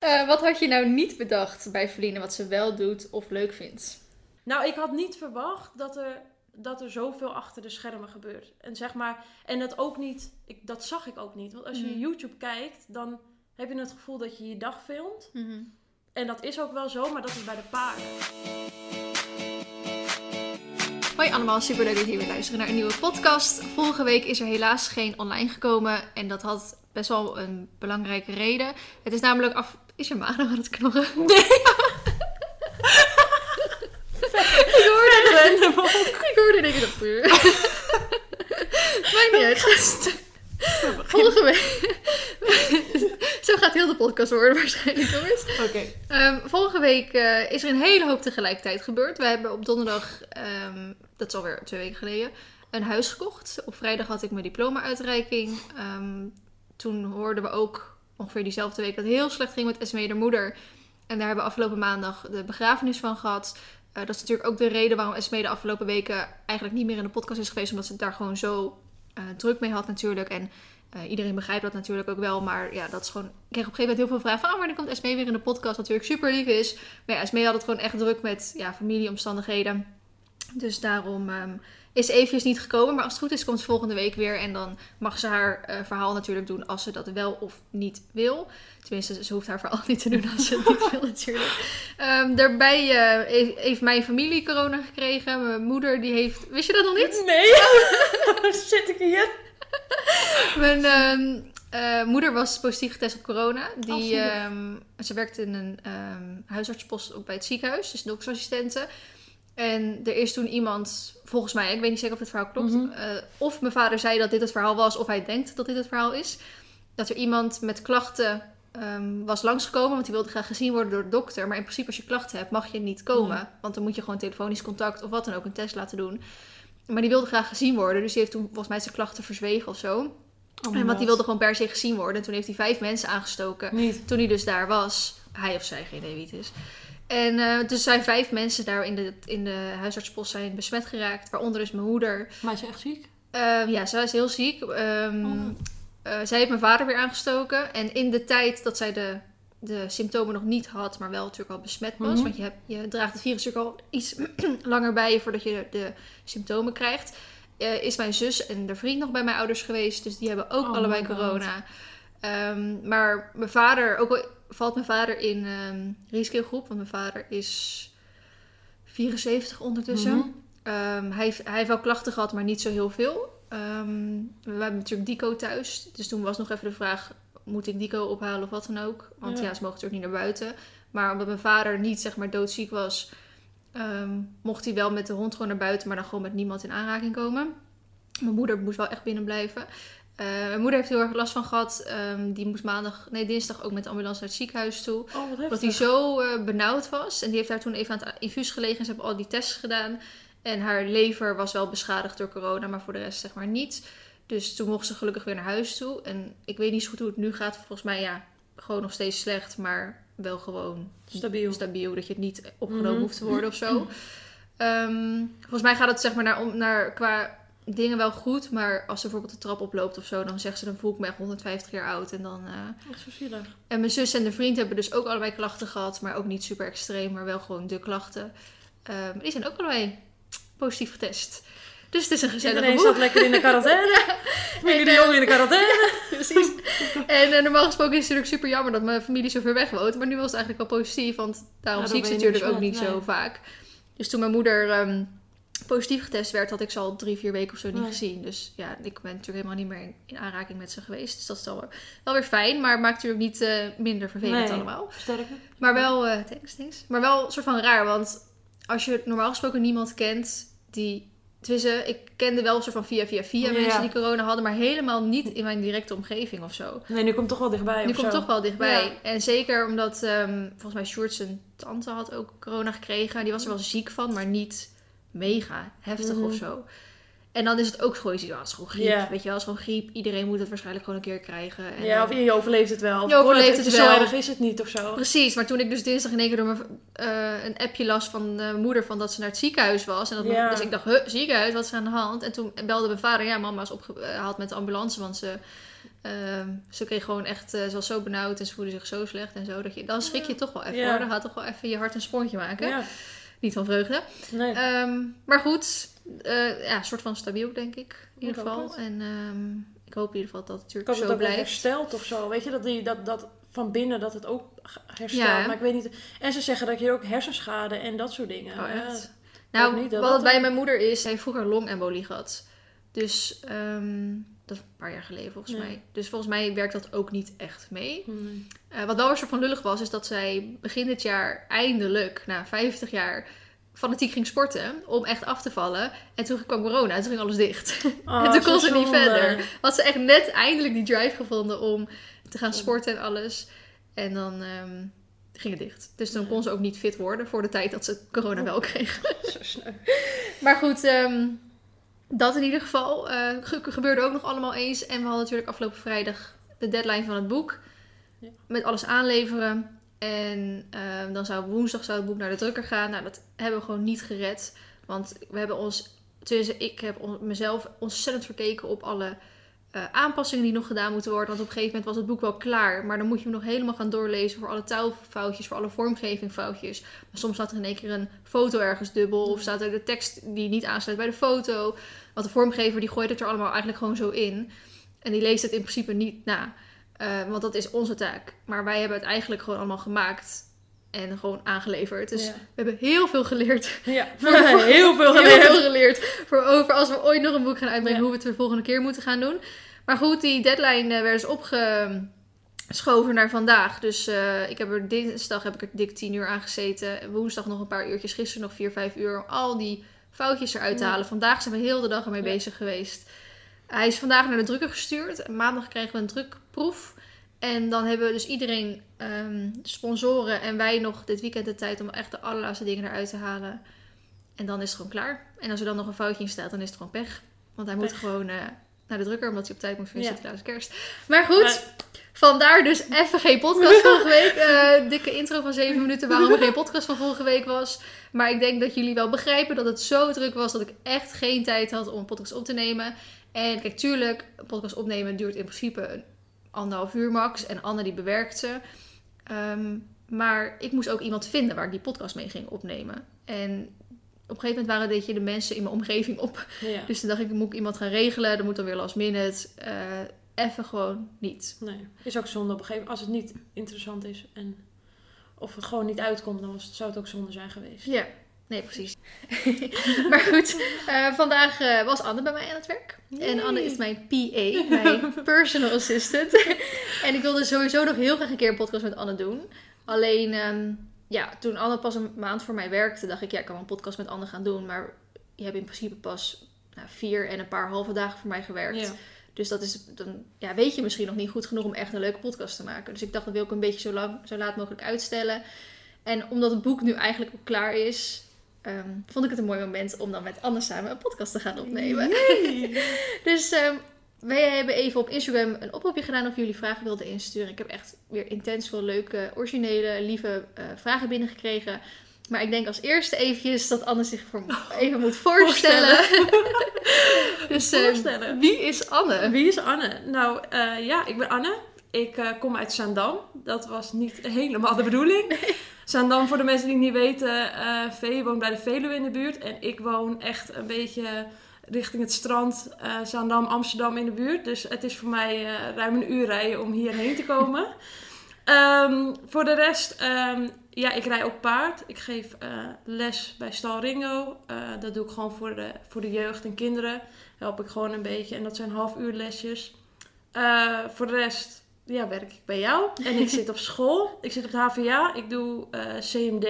Eh, wat had je nou niet bedacht bij Verliezen wat ze wel doet of leuk vindt? Nou, ik had niet verwacht dat er, dat er zoveel achter de schermen gebeurt. En zeg maar, en dat ook niet, ik, dat zag ik ook niet. Want als je Mhm. YouTube kijkt, dan heb je het gevoel dat je je dag filmt. En dat is ook wel zo, maar dat is bij de paarden. Hoi allemaal, super leuk dat jullie weer luisteren naar een nieuwe podcast. Vorige week is er helaas geen online gekomen en dat had best wel een belangrijke reden. Het is namelijk af... Is je maag nog aan het knorren? Nee. ik hoorde ook. Ik hoorde in één keer dat puur. Maakt niet uit. Vorige week... Zo gaat heel de podcast worden waarschijnlijk, jongens. Oké. Ehm, vorige week eh, is er een hele hoop tegelijkertijd gebeurd. We hebben op donderdag, ehm, dat is alweer twee weken geleden, een huis gekocht. Op vrijdag had ik mijn diploma-uitreiking. Ehm, toen hoorden we ook ongeveer diezelfde week dat het heel slecht ging met Esmee, de moeder. En daar hebben we afgelopen maandag de begrafenis van gehad. Eh, dat is natuurlijk ook de reden waarom Esmee de afgelopen weken eigenlijk niet meer in de podcast is geweest. Omdat ze daar gewoon zo eh, druk mee had natuurlijk. En eh, iedereen begrijpt dat natuurlijk ook wel. Maar ja, dat is gewoon... Ik kreeg op een gegeven moment heel veel vragen van... Oh, wanneer komt Esmee weer in de podcast? Natuurlijk super lief is. Maar ja, Esmee had het gewoon echt druk met ja, familieomstandigheden. Dus daarom ehm, is eventjes niet gekomen. Maar als het goed is, komt ze volgende week weer. En dan mag ze haar eh, verhaal natuurlijk doen als ze dat wel of niet wil. Tenminste, ze hoeft haar verhaal niet te doen als ze het niet wil natuurlijk. Ehm, daarbij eh, heeft- heeft mijn familie corona gekregen. Mijn moeder die heeft... Wist je dat nog niet? Nee. Zit ik hier? Mijn ehm, eh, moeder was positief getest op corona. Die, Oh, ehm, ze werkt in een huisartspost op bij het ziekenhuis, dus doktersassistente. En er is toen iemand, volgens mij, ik weet niet zeker of het verhaal klopt, Mhm. eh, of mijn vader zei dat dit het verhaal was, of hij denkt dat dit het verhaal is. Dat er iemand met klachten ehm, was langsgekomen, want die wilde graag gezien worden door de dokter. Maar in principe, als je klachten hebt, mag je niet komen. Nee. Want dan moet je gewoon telefonisch contact of wat dan ook een test laten doen. Maar die wilde graag gezien worden, dus die heeft toen volgens mij zijn klachten verzwegen of zo. Oh, En want die wilde gewoon per se gezien worden. En toen heeft hij vijf mensen aangestoken. Niet. Toen hij dus daar was. Hij of zij, geen idee wie het is. En eh, dus zijn vijf mensen daar in de, in de huisartspost zijn besmet geraakt. Waaronder dus mijn moeder. Maar is je echt ziek? Ehm, ja, zij is heel ziek. Oh. eh, zij heeft mijn vader weer aangestoken. En in de tijd dat zij de, de symptomen nog niet had, maar wel natuurlijk al besmet was. Mhm. Want je, hebt, je draagt het virus natuurlijk al iets langer bij je voordat je de, symptomen krijgt. eh, is mijn zus en de vriend nog bij mijn ouders geweest. Dus die hebben ook Oh allebei corona. Ehm, maar mijn vader, ook al valt mijn vader in ehm risicogroep, want mijn vader is 74 ondertussen. Mhm. Ehm, hij, heeft, hij heeft wel klachten gehad, maar niet zo heel veel. Ehm, we hebben natuurlijk Dico thuis. Dus toen was nog even de vraag, moet ik Dico ophalen of wat dan ook? Want ja, Ja. ze mogen natuurlijk niet naar buiten. Maar omdat mijn vader niet zeg maar doodziek was, mocht hij wel met de hond gewoon naar buiten, maar dan gewoon met niemand in aanraking komen. Mijn moeder moest wel echt binnen blijven. Eh, mijn moeder heeft heel erg last van gehad. Ehm, die moest maandag, nee dinsdag ook met de ambulance naar het ziekenhuis toe. Oh, Omdat hij zo eh, benauwd was. En die heeft daar toen even aan het infuus gelegen. En ze hebben al die tests gedaan. En haar lever was wel beschadigd door corona, maar voor de rest zeg maar niet. Dus toen mocht ze gelukkig weer naar huis toe. En ik weet niet zo goed hoe het nu gaat. Volgens mij ja, gewoon nog steeds slecht, maar wel gewoon Stabiel. stabiel. Dat je het niet opgenomen Mhm. hoeft te worden of zo. Ehm, volgens mij gaat het zeg maar naar, om, naar qua dingen wel goed. Maar als ze bijvoorbeeld de trap oploopt of zo, dan zegt ze dan voel ik me echt 150 jaar oud. En dan... eh, Echt zo zielig. en mijn zus en de vriend hebben dus ook allebei klachten gehad, maar ook niet super extreem, maar wel gewoon de klachten. Ehm, die zijn ook allebei positief getest. Dus het is een gezellige Iedereen zat lekker in de quarantaine. Familie de Jong in de quarantaine. Precies. En eh, normaal gesproken is het natuurlijk super jammer dat mijn familie zo ver weg woont. Maar nu was het eigenlijk wel positief, want daarom Ja, zie ik ze natuurlijk ook niet zo vaak. Dus toen mijn moeder ehm, positief getest werd, had ik ze al drie, vier weken of zo niet Nee. gezien. Dus ja, ik ben natuurlijk helemaal niet meer in, in aanraking met ze geweest. Dus dat is wel, wel weer fijn, maar het maakt natuurlijk niet eh, minder vervelend Nee. allemaal. Sterker. Maar wel, eh thanks, thanks. Maar wel een soort van raar, want als je normaal gesproken niemand kent die... Tenminste, ik kende wel een soort van via via via Ja. mensen die corona hadden, maar helemaal niet in mijn directe omgeving of zo. Nee, nu komt toch wel dichtbij. Nu komt zo. toch wel dichtbij. Ja. En zeker omdat, ehm, volgens mij Sjoerd zijn tante had ook corona gekregen. Die was er wel ziek van, maar niet mega heftig Mhm. of zo. En dan is het ook gewoon, ja, het is gewoon griep. Ja. Weet je wel, het is gewoon griep. Iedereen moet het waarschijnlijk gewoon een keer krijgen. En Ja, of je overleeft het wel. Je overleeft Of, het wel. Zo erg is het niet of zo. Precies, maar toen ik dus dinsdag in één keer door mijn, eh, een appje las van de moeder van dat ze naar het ziekenhuis was. En dat Ja. Dus ik dacht, huh, ziekenhuis, wat is er aan de hand? En toen belde mijn vader, ja, mama is opgehaald met de ambulance, want ze Ehm, ze kreeg gewoon echt, eh, ze was zo benauwd en ze voelde zich zo slecht en zo. Dat je, dan schrik je toch wel even Ja. hoor. Dan gaat toch wel even je hart een sprongje maken. Ja. Niet van vreugde. Nee. Ehm, maar goed, eh, ja, een soort van stabiel denk ik. In ieder geval. En ehm, ik hoop in ieder geval dat het natuurlijk zo dat het blijft. herstelt of zo. Weet je, dat, die, dat, dat van binnen dat het ook herstelt. Ja. Maar ik weet niet. En ze zeggen dat je ook hersenschade en dat soort dingen. Oh, Ja. Nou, niet dat wat het bij mijn moeder is, zij heeft vroeger longembolie gehad. Dus ehm, dat is een paar jaar geleden volgens mij. Dus volgens mij werkt dat ook niet echt mee. Hmm. Eh, wat wel een soort van lullig was, is dat zij begin dit jaar eindelijk, na 50 jaar, fanatiek ging sporten om echt af te vallen. En toen kwam corona en toen ging alles dicht. Oh, en toen kon ze niet verder. Had ze echt net eindelijk die drive gevonden om te gaan sporten en alles. En dan ehm, ging het dicht. Dus toen Ja. kon ze ook niet fit worden voor de tijd dat ze corona wel kreeg. Zo sneu. Maar goed, ehm, dat in ieder geval. ge- gebeurde ook nog allemaal eens. En we hadden natuurlijk afgelopen vrijdag de deadline van het boek. Ja. Met alles aanleveren. En ehm, dan zou woensdag zou het boek naar de drukker gaan. Nou, dat hebben we gewoon niet gered. Want we hebben ons, tenminste ik heb on- mezelf ontzettend verkeken op alle eh, aanpassingen die nog gedaan moeten worden. Want op een gegeven moment was het boek wel klaar. Maar dan moet je hem nog helemaal gaan doorlezen voor alle taalfoutjes, voor alle vormgevingfoutjes. Maar soms staat er in één keer een foto ergens dubbel. Of staat er de tekst die niet aansluit bij de foto. Want de vormgever die gooit het er allemaal eigenlijk gewoon zo in. En die leest het in principe niet na. Eh, want dat is onze taak. Maar wij hebben het eigenlijk gewoon allemaal gemaakt. En gewoon aangeleverd. Dus Ja. we hebben heel veel geleerd. Ja, heel veel Heel geleerd. veel geleerd. Voor over als we ooit nog een boek gaan uitbrengen. Ja. Hoe we het de volgende keer moeten gaan doen. Maar goed, die deadline eh, werd dus opgeschoven naar vandaag. Dus eh, ik heb er dinsdag heb ik er dik 10 uur aan gezeten. Woensdag nog een paar uurtjes. Gisteren nog 4, 5 uur. Om al die foutjes eruit te halen. Vandaag zijn we heel de dag ermee bezig geweest. Hij is vandaag naar de drukker gestuurd. Maandag krijgen we een drukproef. En dan hebben we dus iedereen, ehm, sponsoren en wij nog dit weekend de tijd om echt de allerlaatste dingen eruit te halen. En dan is het gewoon klaar. En als er dan nog een foutje in staat, dan is het gewoon pech. Want hij moet gewoon eh, naar de drukker, omdat hij op tijd moet voor Ja. Sinterklaas kerst. Maar goed, Maar- vandaar dus even geen podcast vorige week. Eh, dikke intro van 7 minuten waarom er geen podcast van vorige week was. Maar ik denk dat jullie wel begrijpen dat het zo druk was dat ik echt geen tijd had om een podcast op te nemen. En kijk, tuurlijk, een podcast opnemen duurt in principe een anderhalf uur max. En Anne die bewerkt ze. Ehm, maar ik moest ook iemand vinden waar ik die podcast mee ging opnemen. En op een gegeven moment waren dit je de mensen in mijn omgeving op. Ja. Dus toen dacht ik, moet ik iemand gaan regelen. Dan moet dan weer last minute. Eh, even gewoon niet. Nee, is ook zonde op een gegeven moment. Als het niet interessant is en of het gewoon niet uitkomt, dan was het, zou het ook zonde zijn geweest. Ja, nee, precies. maar goed, eh, vandaag eh, was Anne bij mij aan het werk. En. Anne is mijn PA, mijn personal assistant. en ik wilde sowieso nog heel graag een keer een podcast met Anne doen. Alleen, ehm, ja, toen Anne pas een maand voor mij werkte, dacht ik, ja, ik kan wel een podcast met Anne gaan doen. Maar je hebt in principe pas nou, vier en een paar halve dagen voor mij gewerkt. Ja. Dus dat is, dan ja, weet je misschien nog niet goed genoeg om echt een leuke podcast te maken. Dus ik dacht, dat wil ik een beetje zo, lang, zo laat mogelijk uitstellen. En omdat het boek nu eigenlijk ook klaar is, ehm, vond ik het een mooi moment om dan met Anne samen een podcast te gaan opnemen. Dus ehm, wij hebben even op Instagram een oproepje gedaan of jullie vragen wilden insturen. Ik heb echt weer intens veel leuke, originele, lieve eh, vragen binnengekregen. Maar ik denk als eerste eventjes dat Anne zich voor even moet voorstellen. dus eh, Voorstellen. wie is Anne? Wie is Anne? Nou, eh, ja, ik ben Anne. Ik kom uit Zaandam. Dat was niet helemaal de bedoeling. Zaandam, voor de mensen die het niet weten, Vee woont bij de Veluwe in de buurt. En ik woon echt een beetje richting het strand, eh Zaandam, Amsterdam in de buurt. Dus het is voor mij eh, ruim een uur rijden om hierheen te komen. Ehm, voor de rest, ehm, ja, ik rij ook paard. Ik geef eh, les bij Stal Ringo. Dat doe ik gewoon voor de, voor de jeugd en kinderen. Help ik gewoon een beetje. En dat zijn half uur lesjes. Voor de rest, ja, werk ik bij jou. En ik zit op school. Ik zit op de HVA. Ik doe CMD.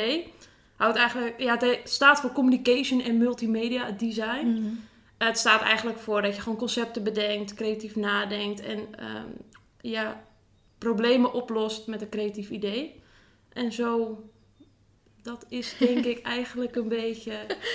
Houdt eigenlijk, ja, het staat voor Communication en Multimedia Design. Mhm. Het staat eigenlijk voor dat je gewoon concepten bedenkt, creatief nadenkt en ehm, ja, problemen oplost met een creatief idee. En zo, dat is denk ik eigenlijk een beetje.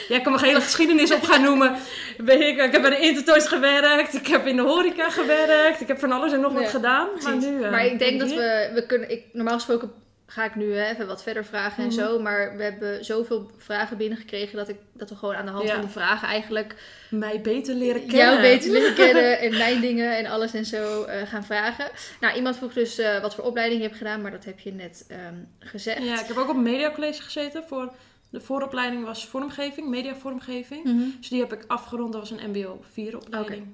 Ja, ik kan mijn hele geschiedenis op gaan noemen. Ben ik, ik heb bij de Intertoys gewerkt, ik heb in de horeca gewerkt, ik heb van alles en nog wat gedaan. Maar, nu, eh, maar ik denk dat we, we kunnen, ik, normaal gesproken ga ik nu even wat verder vragen en Mhm. zo. Maar we hebben zoveel vragen binnengekregen dat, ik, dat we gewoon aan de hand Ja. van de vragen eigenlijk Mij beter leren kennen. jou beter leren kennen en mijn dingen en alles en zo eh, gaan vragen. Nou, iemand vroeg dus eh, wat voor opleiding je hebt gedaan, maar dat heb je net ehm, gezegd. Ja, ik heb ook op mediacollege gezeten. Voor de vooropleiding was vormgeving, mediavormgeving. Mhm. Dus die heb ik afgerond. Dat was een mbo 4 opleiding.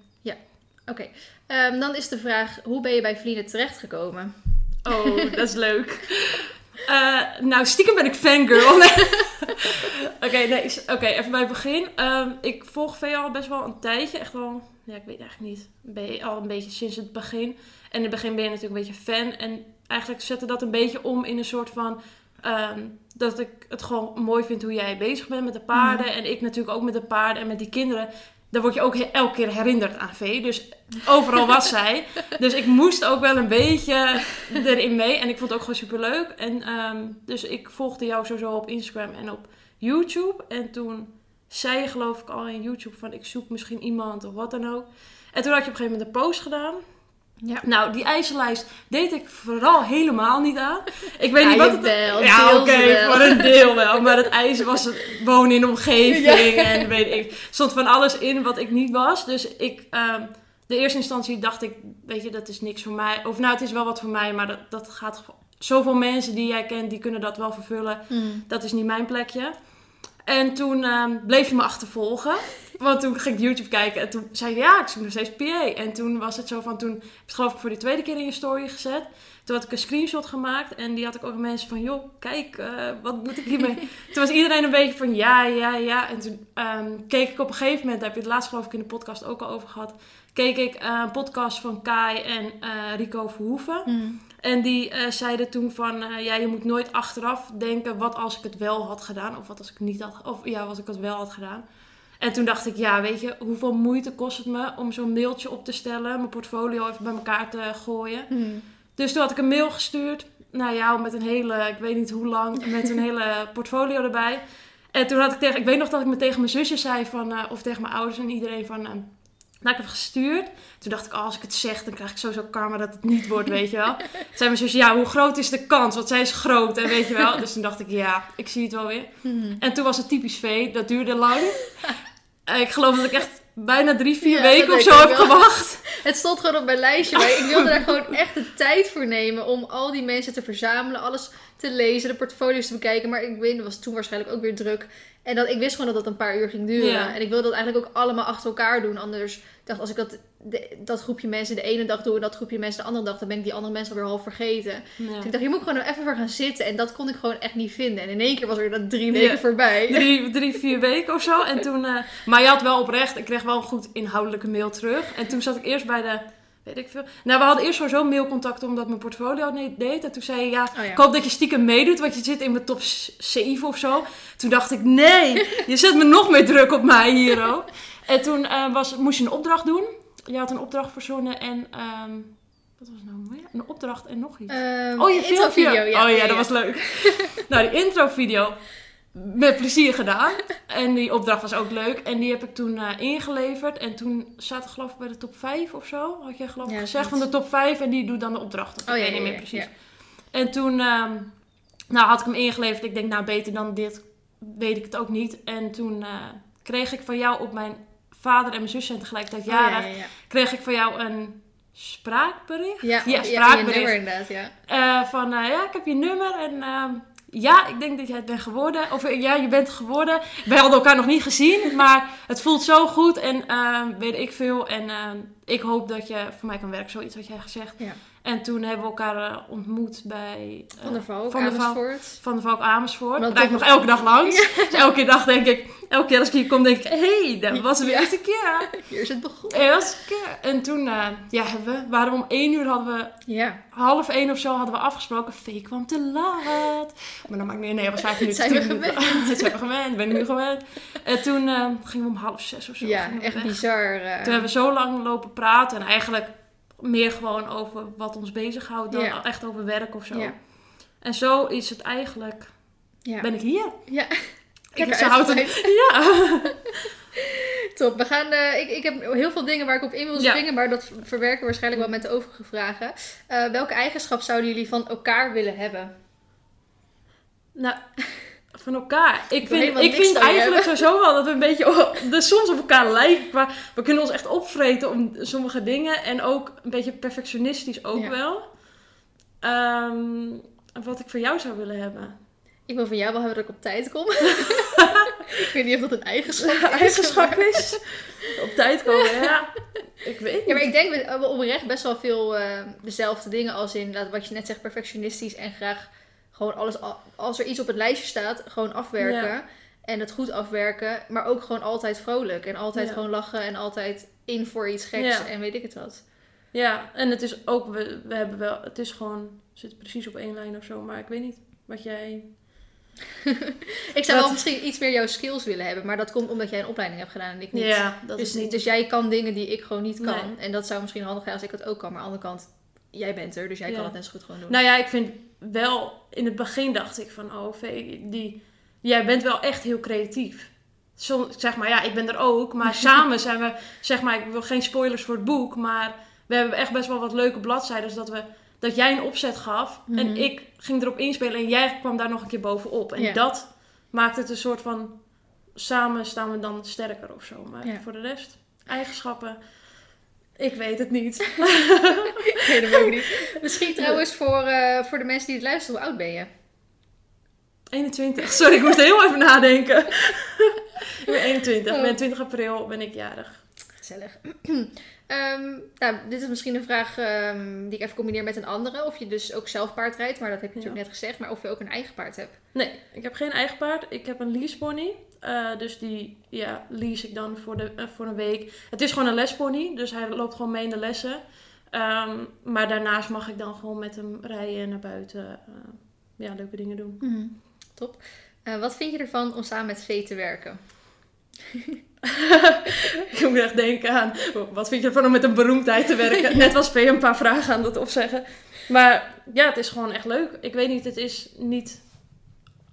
Oké, Ehm, dan is de vraag, hoe ben je bij Vliene terechtgekomen? Oh, dat is leuk. Eh, nou, stiekem ben ik fangirl. Oké, nee, oké, even bij het begin. Ehm, ik volg VA al best wel een tijdje. Echt wel, ja, ik weet eigenlijk niet. Ben je al een beetje sinds het begin. En in het begin ben je natuurlijk een beetje fan. En eigenlijk zette dat een beetje om in een soort van... ehm, dat ik het gewoon mooi vind hoe jij bezig bent met de paarden. En ik natuurlijk ook met de paarden en met die kinderen. Daar word je ook elke keer herinnerd aan Vee. Dus overal was zij. Dus ik moest ook wel een beetje erin mee. En ik vond het ook gewoon super leuk. En ehm, dus ik volgde jou sowieso op Instagram en op YouTube. En toen zei je geloof ik al in YouTube van ik zoek misschien iemand of wat dan ook. En toen had je op een gegeven moment een post gedaan. Ja. Nou, die eisenlijst deed ik vooral helemaal niet aan. Ik weet Ja, niet wat het... Ja, oké, voor een deel wel. Maar het ijzer was het wonen in de omgeving en weet ik. Stond van alles in wat ik niet was. Dus ik, ehm, de eerste instantie dacht ik, weet je, dat is niks voor mij. Of nou, het is wel wat voor mij, maar dat, dat gaat... Zoveel mensen die jij kent, die kunnen dat wel vervullen. Mm. Dat is niet mijn plekje. En toen ehm, bleef je me achtervolgen. Want toen ging ik YouTube kijken en toen zei je, ja, ik zoek nog steeds PA. En toen was het zo van, toen heb het geloof ik voor de tweede keer in je story gezet. Toen had ik een screenshot gemaakt en die had ik ook aan mensen van, joh, kijk, eh, wat moet ik hiermee? toen was iedereen een beetje van, ja, ja, ja. En toen ehm, keek ik op een gegeven moment, daar heb je het laatst geloof ik in de podcast ook al over gehad, keek ik eh, een podcast van Kai en eh, Rico Verhoeven. Mm. En die zeiden toen van, ja, je moet nooit achteraf denken, wat als ik het wel had gedaan, of wat als ik niet had, of ja, wat ik het wel had gedaan. En toen dacht ik, ja, weet je, hoeveel moeite kost het me om zo'n mailtje op te stellen, mijn portfolio even bij elkaar te gooien. Mm. Dus toen had ik een mail gestuurd naar jou met een hele, ik weet niet hoe lang, met een hele portfolio erbij. En toen had ik tegen, ik weet nog dat ik me tegen mijn zusje zei van, eh, of tegen mijn ouders en iedereen van, eh, nou, ik heb gestuurd. Toen dacht ik, oh, als ik het zeg, dan krijg ik sowieso karma dat het niet wordt, weet je wel. Toen zei mijn zusje, ja, hoe groot is de kans? Want zij is groot, en weet je wel. Dus toen dacht ik, ja, ik zie het wel weer. Mm. En toen was het typisch vee, dat duurde lang. Eh, ik geloof dat ik echt bijna drie, vier Ja, weken of zo heb wel. gewacht. Het stond gewoon op mijn lijstje, maar ik wilde daar gewoon echt de tijd voor nemen om al die mensen te verzamelen, alles te lezen, de portfolio's te bekijken. Maar ik weet, was toen waarschijnlijk ook weer druk. En dat, ik wist gewoon dat dat een paar uur ging duren. Ja. En ik wilde dat eigenlijk ook allemaal achter elkaar doen. Anders ik dacht als ik dat, de- dat groepje mensen de ene dag doe en dat groepje mensen de andere dag, dan ben ik die andere mensen alweer half vergeten. Ja. Dus ik dacht, hier moet ik gewoon even voor gaan zitten. En dat kon ik gewoon echt niet vinden. En in één keer was er dat drie weken Ja. voorbij. drie, drie, vier weken of zo. En toen, eh, maar je had wel oprecht, ik kreeg wel een goed inhoudelijke mail terug. En toen zat ik eerst bij de, weet ik veel. Nou, we hadden eerst sowieso mailcontact omdat mijn portfolio het deed. En toen zei je, ja, Oh ja. ik hoop dat je stiekem meedoet, want je zit in mijn top 7 of zo. Toen dacht ik, nee, je zet me nog meer druk op mij hier ook. En toen eh, was, moest je een opdracht doen. Je had een opdracht verzonnen en, ehm, wat was nou meer? Een opdracht en nog iets. Ehm, Oh, je intro video, ja. oh ja, dat was leuk. nou, die intro-video met plezier gedaan. En die opdracht was ook leuk. En die heb ik toen eh, ingeleverd. En toen zat ik geloof ik bij de top 5 of zo. Had jij geloof ik Ja, gezegd van de top 5. En die doet dan de opdracht. Oh ik ja, weet niet meer precies. En toen ehm, nou, had ik hem ingeleverd. Ik denk, nou beter dan dit weet ik het ook niet. En toen eh, kreeg ik van jou op mijn vader en mijn zus zijn tegelijkertijd Oh, ja, jarig. ja, ja. Kreeg ik van jou een spraakbericht. Ja, Ja, ja, spraakbericht. je nummer inderdaad, ja. Eh, van ja, ik heb je nummer en ehm, ja, ik denk dat jij het bent geworden. Of eh, ja, je bent geworden. Wij hadden elkaar nog niet gezien, maar het voelt zo goed en ehm, weet ik veel. En ehm, ik hoop dat je voor mij kan werken, zoiets had jij gezegd. Ja. En toen hebben we elkaar eh, ontmoet bij eh, Van der Valk, Van der Valk. Amersfoort. Van de Valk Amersfoort. Daar rijd ik nog elke dag langs. Dus elke dag denk ik, elke keer als ik hier kom, denk ik, hé, hey, dat was de Ja. eerste keer. Hier is het begonnen. Eerste keer. En toen eh, ja, hebben we, waren we om één uur hadden we Ja, half één of zo hadden we afgesproken. Vee kwam te laat. Maar dan maakt niet nee, het was vijf minuten. zijn we minuten. Dat zijn we gewend. Ben ik nu gewend. En toen eh, gingen we om half zes of zo. ja echt weg. bizar. Toen hebben we zo lang lopen praten. En eigenlijk meer gewoon over wat ons bezighoudt. Dan Ja. echt over werk of zo. Ja. En zo is het eigenlijk. ja. Ben ik hier? ja, Ik houdt het- uitgebreid. Ja. Top. We gaan, eh, ik, ik heb heel veel dingen waar ik op in wil Ja. springen, maar dat verwerken we waarschijnlijk wel met de overige vragen. Eh, welke eigenschap zouden jullie van elkaar willen hebben? Nou, van elkaar. Ik vind, ik vind eigenlijk sowieso wel dat we een beetje de, soms op elkaar lijken. qua- we kunnen ons echt opvreten om sommige dingen. En ook een beetje perfectionistisch ook Ja. wel. Ehm, wat ik van jou zou willen hebben. Ik wil van jou wel hebben dat ik op tijd kom. ik weet niet of dat een eigenschap is. Eigenschap is. Op tijd komen, ja. Ik weet niet. Ja, maar ik denk we hebben oprecht best wel veel eh, dezelfde dingen als in dat wat je net zegt, perfectionistisch en graag gewoon alles, als er iets op het lijstje staat, gewoon afwerken. Ja. En het goed afwerken, maar ook gewoon altijd vrolijk en altijd Ja. gewoon lachen en altijd in voor iets geks Ja. en weet ik het wat. Ja, en het is ook, we, we hebben wel, het is gewoon, zitten precies op één lijn of zo, maar ik weet niet wat jij... Ik zou Dat- wel misschien iets meer jouw skills willen hebben, maar dat komt omdat jij een opleiding hebt gedaan en ik niet. Ja, dat dus, is niet... dus jij kan dingen die ik gewoon niet kan. Nee. En dat zou misschien handig zijn als ik het ook kan. Maar aan de andere kant, jij bent er, dus jij Ja. kan het net zo goed gewoon doen. Nou ja, ik vind wel, in het begin dacht ik van, oh Vee, die, jij bent wel echt heel creatief. Soms, zeg maar, ja, ik ben er ook, maar samen zijn we, zeg maar, ik wil geen spoilers voor het boek, maar we hebben echt best wel wat leuke bladzijden, dat we, dat jij een opzet gaf en Mhm. ik ging erop inspelen en jij kwam daar nog een keer bovenop. En Ja. dat maakt het een soort van, samen staan we dan sterker of zo. Maar Ja. voor de rest, eigenschappen, ik weet het niet. Ik weet ook niet. Misschien trouwens voor, eh, voor de mensen die het luisteren, hoe oud ben je? 21. Sorry, ik moest heel even nadenken. ik ben 21. Oh. Ik ben 20 april ben ik jarig. Gezellig. Ehm, nou, dit is misschien een vraag ehm, die ik even combineer met een andere. Of je dus ook zelf paard rijdt, maar dat heb je natuurlijk net gezegd. Maar of je ook een eigen paard hebt. Nee, ik heb geen eigen paard. Ik heb een leasepony. Eh dus die ja, lease ik dan voor, de, eh, voor een week. Het is gewoon een lespony, dus hij loopt gewoon mee in de lessen. Ehm, maar daarnaast mag ik dan gewoon met hem rijden en naar buiten. eh, ja, leuke dingen doen. Top. Eh, wat vind je ervan om samen met Vee te werken? ik moet echt denken aan, wat vind je ervan om met een beroemdheid te werken? Net was V een paar vragen aan het opzeggen. Maar ja, het is gewoon echt leuk. Ik weet niet, het is niet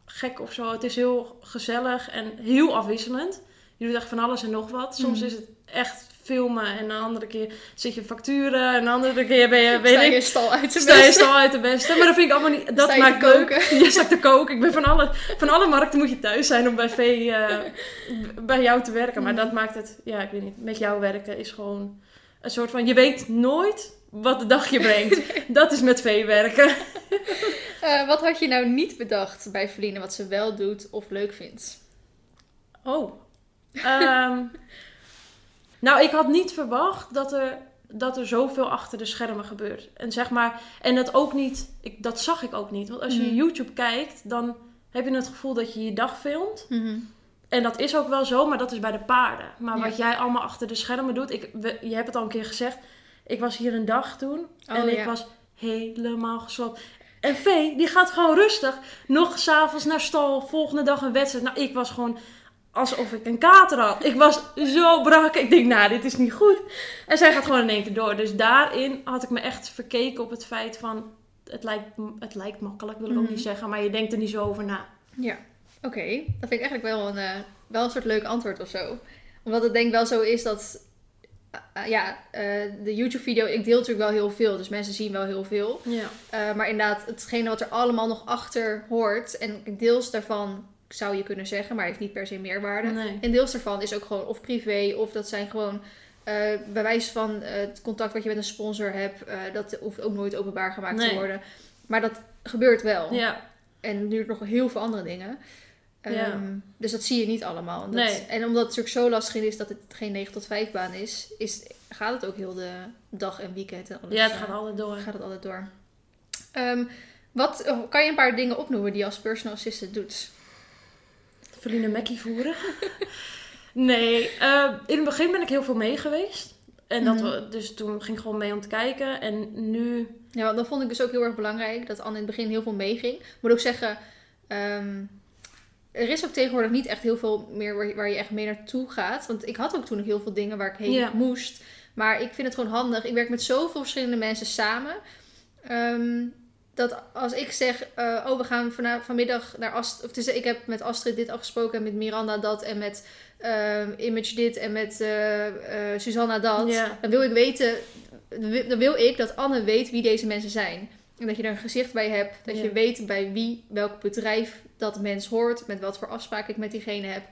gek of zo. Het is heel gezellig en heel afwisselend. Je doet echt van alles en nog wat. Soms Mhm. is het echt filmen en de andere keer zit je facturen en de andere keer ben je, weet Sta je ik, stal uit te sta je beste? stal uit de beste. Maar dat vind ik allemaal niet, dat je maakt te koken? Je staat te koken. Ik ben van alle, van alle markten moet je thuis zijn om bij V eh, bij jou te werken. Maar Mhm. dat maakt het, ja, ik weet niet. Met jou werken is gewoon een soort van, je weet nooit wat de dag je brengt. Dat is met V werken. Eh, wat had je nou niet bedacht bij Verline wat ze wel doet of leuk vindt? Oh. Ehm, nou, ik had niet verwacht dat er, dat er zoveel achter de schermen gebeurt. En zeg maar, en dat ook niet, ik, dat zag ik ook niet. Want als je Mhm. YouTube kijkt, dan heb je het gevoel dat je je dag filmt. En dat is ook wel zo, maar dat is bij de paarden. Maar Ja. wat jij allemaal achter de schermen doet, ik, we- je hebt het al een keer gezegd. Ik was hier een dag toen en Oh, ik ja. was helemaal gesloopt. En Vee, die gaat gewoon rustig. Nog s'avonds naar stal, volgende dag een wedstrijd. Nou, ik was gewoon alsof ik een kater had. Ik was zo brak. Ik denk, nou, dit is niet goed. En zij gaat gewoon in één keer door. Dus daarin had ik me echt verkeken op het feit van... Het lijkt, het lijkt makkelijk, wil ik Mhm. ook niet zeggen. Maar je denkt er niet zo over na. Ja, oké. Dat vind ik eigenlijk wel een, eh, wel een soort leuk antwoord of zo. Omdat het denk ik wel zo is dat... eh, ja, eh, de YouTube-video, ik deel natuurlijk wel heel veel. Dus mensen zien wel heel veel. Ja. Maar inderdaad, hetgene wat er allemaal nog achter hoort... En deels daarvan zou je kunnen zeggen, maar heeft niet per se meerwaarde. Nee. En deels daarvan is ook gewoon of privé, of dat zijn gewoon eh bewijs van eh, het contact wat je met een sponsor hebt. eh, dat hoeft ook nooit openbaar gemaakt te worden. Maar dat gebeurt wel. Ja, En nu nog heel veel andere dingen. Ja. Ehm, Dus dat zie je niet allemaal. En, dat- Nee. en omdat het natuurlijk zo lastig is dat het geen 9 tot 5 baan is, is gaat het ook heel de dag en weekend en alles. ja het gaat altijd door. gaat het altijd door. Ehm, wat, kan je een paar dingen opnoemen die je als personal assistant doet? Verlina Mackie voeren. nee, eh, in het begin ben ik heel veel mee geweest. En dat Mhm. we, dus toen ging ik gewoon mee om te kijken. En nu, Ja, want dat vond ik dus ook heel erg belangrijk, dat Anne in het begin heel veel meeging. Ik moet ook zeggen, ehm, er is ook tegenwoordig niet echt heel veel meer waar, je- waar je echt mee naartoe gaat. Want ik had ook toen nog heel veel dingen waar ik heen Ja. moest. Maar ik vind het gewoon handig. Ik werk met zoveel verschillende mensen samen. ehm, dat als ik zeg, eh, oh we gaan vana- vanmiddag naar Astrid. Of is, ik heb met Astrid dit afgesproken en met Miranda dat. En met ehm, Image dit en met eh Susanna dat. Ja. Dan wil ik weten, dan wil ik dat Anne weet wie deze mensen zijn. En dat je er een gezicht bij hebt. Dat Ja. je weet bij wie, welk bedrijf dat mens hoort. Met wat voor afspraken ik met diegene heb.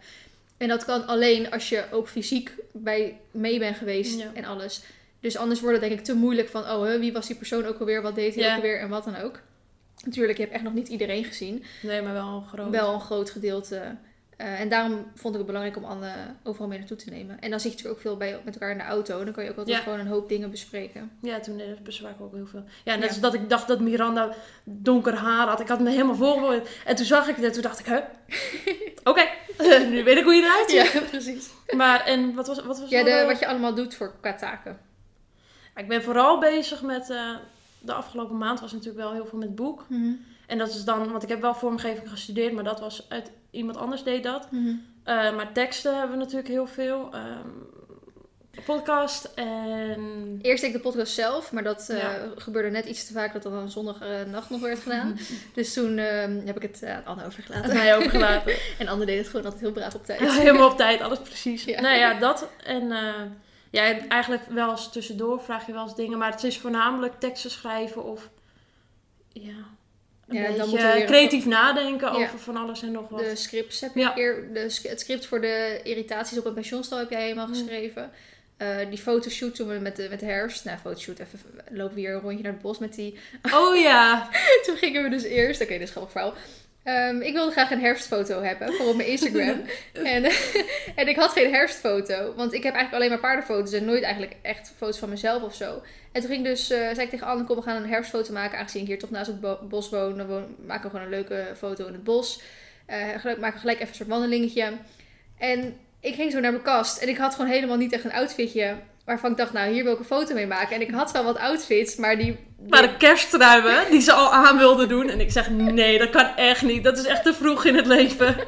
En dat kan alleen als je ook fysiek bij mee bent geweest Ja. en alles. Dus anders wordt het denk ik te moeilijk van... Oh, hè, wie was die persoon ook alweer? Wat deed hij ook alweer? En wat dan ook. Natuurlijk, je hebt echt nog niet iedereen gezien. Nee, maar wel groot. Wel een groot gedeelte. Eh, en daarom vond ik het belangrijk om Anne overal mee naartoe te nemen. En dan zit je natuurlijk ook veel bij, met elkaar in de auto. En dan kan je ook altijd Ja. gewoon een hoop dingen bespreken. Ja, toen het bezwaar ik ook heel veel. Ja, net Ja. als dat ik dacht dat Miranda donker haar had. Ik had me helemaal voorgeboord. En toen zag ik het en toen dacht ik, hè? Oké, nu weet ik hoe je eruit ziet. Ja, precies. Maar, en wat was, wat was Ja, de, wat je allemaal doet voor qua taken. Ik ben vooral bezig met... eh, de afgelopen maand was natuurlijk wel heel veel met boek. En dat is dan... Want ik heb wel vormgeving gestudeerd, maar dat was uit... Iemand anders deed dat. Eh, maar teksten hebben we natuurlijk heel veel. Ehm, podcast en... Eerst deed ik de podcast zelf, maar dat eh, Ja. gebeurde net iets te vaak dat dat dan zondag eh, nacht nog werd gedaan. Dus toen eh, heb ik het aan Anne Het overgelaten. mij overgelaten. En Anne deed het gewoon altijd heel braaf op tijd. Ja, helemaal op tijd, alles precies. Ja. Nou ja, dat. En eh, ja, eigenlijk wel eens tussendoor vraag je wel eens dingen. Maar het is voornamelijk teksten schrijven of... Ja, een Ja, dan beetje moet er weer- creatief nadenken Ja. over van alles en nog wat. De scripts heb je Ja. keer. De, het script voor de irritaties op een pensioenstal heb jij helemaal Mm. geschreven. Eh, die fotoshoot toen we met de, met de herfst. Nou, fotoshoot, even lopen we hier een rondje naar het bos met die. Oh ja, toen gingen we dus eerst. Oké, dit is grappig verhaal. Ehm, ik wilde graag een herfstfoto hebben voor op mijn Instagram. en, en ik had geen herfstfoto. Want ik heb eigenlijk alleen maar paardenfoto's en nooit eigenlijk echt foto's van mezelf of zo. En toen ging dus, eh, zei ik tegen Anne, kom we gaan een herfstfoto maken. Aangezien ik hier toch naast het bo- bos woon, dan woon- maken we gewoon een leuke foto in het bos. Gelijk- maken we gelijk even een soort wandelingetje. En ik ging zo naar mijn kast en ik had gewoon helemaal niet echt een outfitje. Waarvan ik dacht, nou hier wil ik een foto mee maken. En ik had wel wat outfits, maar die... maar de kerstruimen die ze al aan wilden doen. En ik zeg, nee, dat kan echt niet. Dat is echt te vroeg in het leven.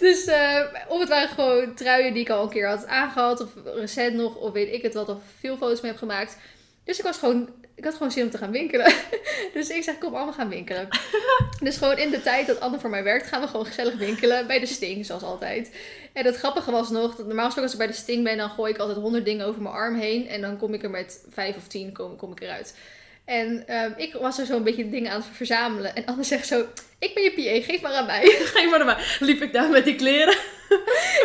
Dus eh, of het waren gewoon truien die ik al een keer had aangehad. Of recent nog. Of weet ik het wat. Of veel foto's mee heb gemaakt. Dus ik was gewoon... Ik had gewoon zin om te gaan winkelen. Dus ik zeg, kom allemaal gaan winkelen. Dus gewoon in de tijd dat Anne voor mij werkt, gaan we gewoon gezellig winkelen. Bij de Sting, zoals altijd. En het grappige was nog, dat normaal gesproken als ik bij de Sting ben, dan gooi ik altijd honderd dingen over mijn arm heen. En dan kom ik er met vijf of tien, kom, kom ik eruit. En ehm, ik was er zo een beetje dingen aan het verzamelen. En Anne zegt zo, ik ben je PA, geef maar aan mij. Geen maar maar. Liep ik daar met die kleren.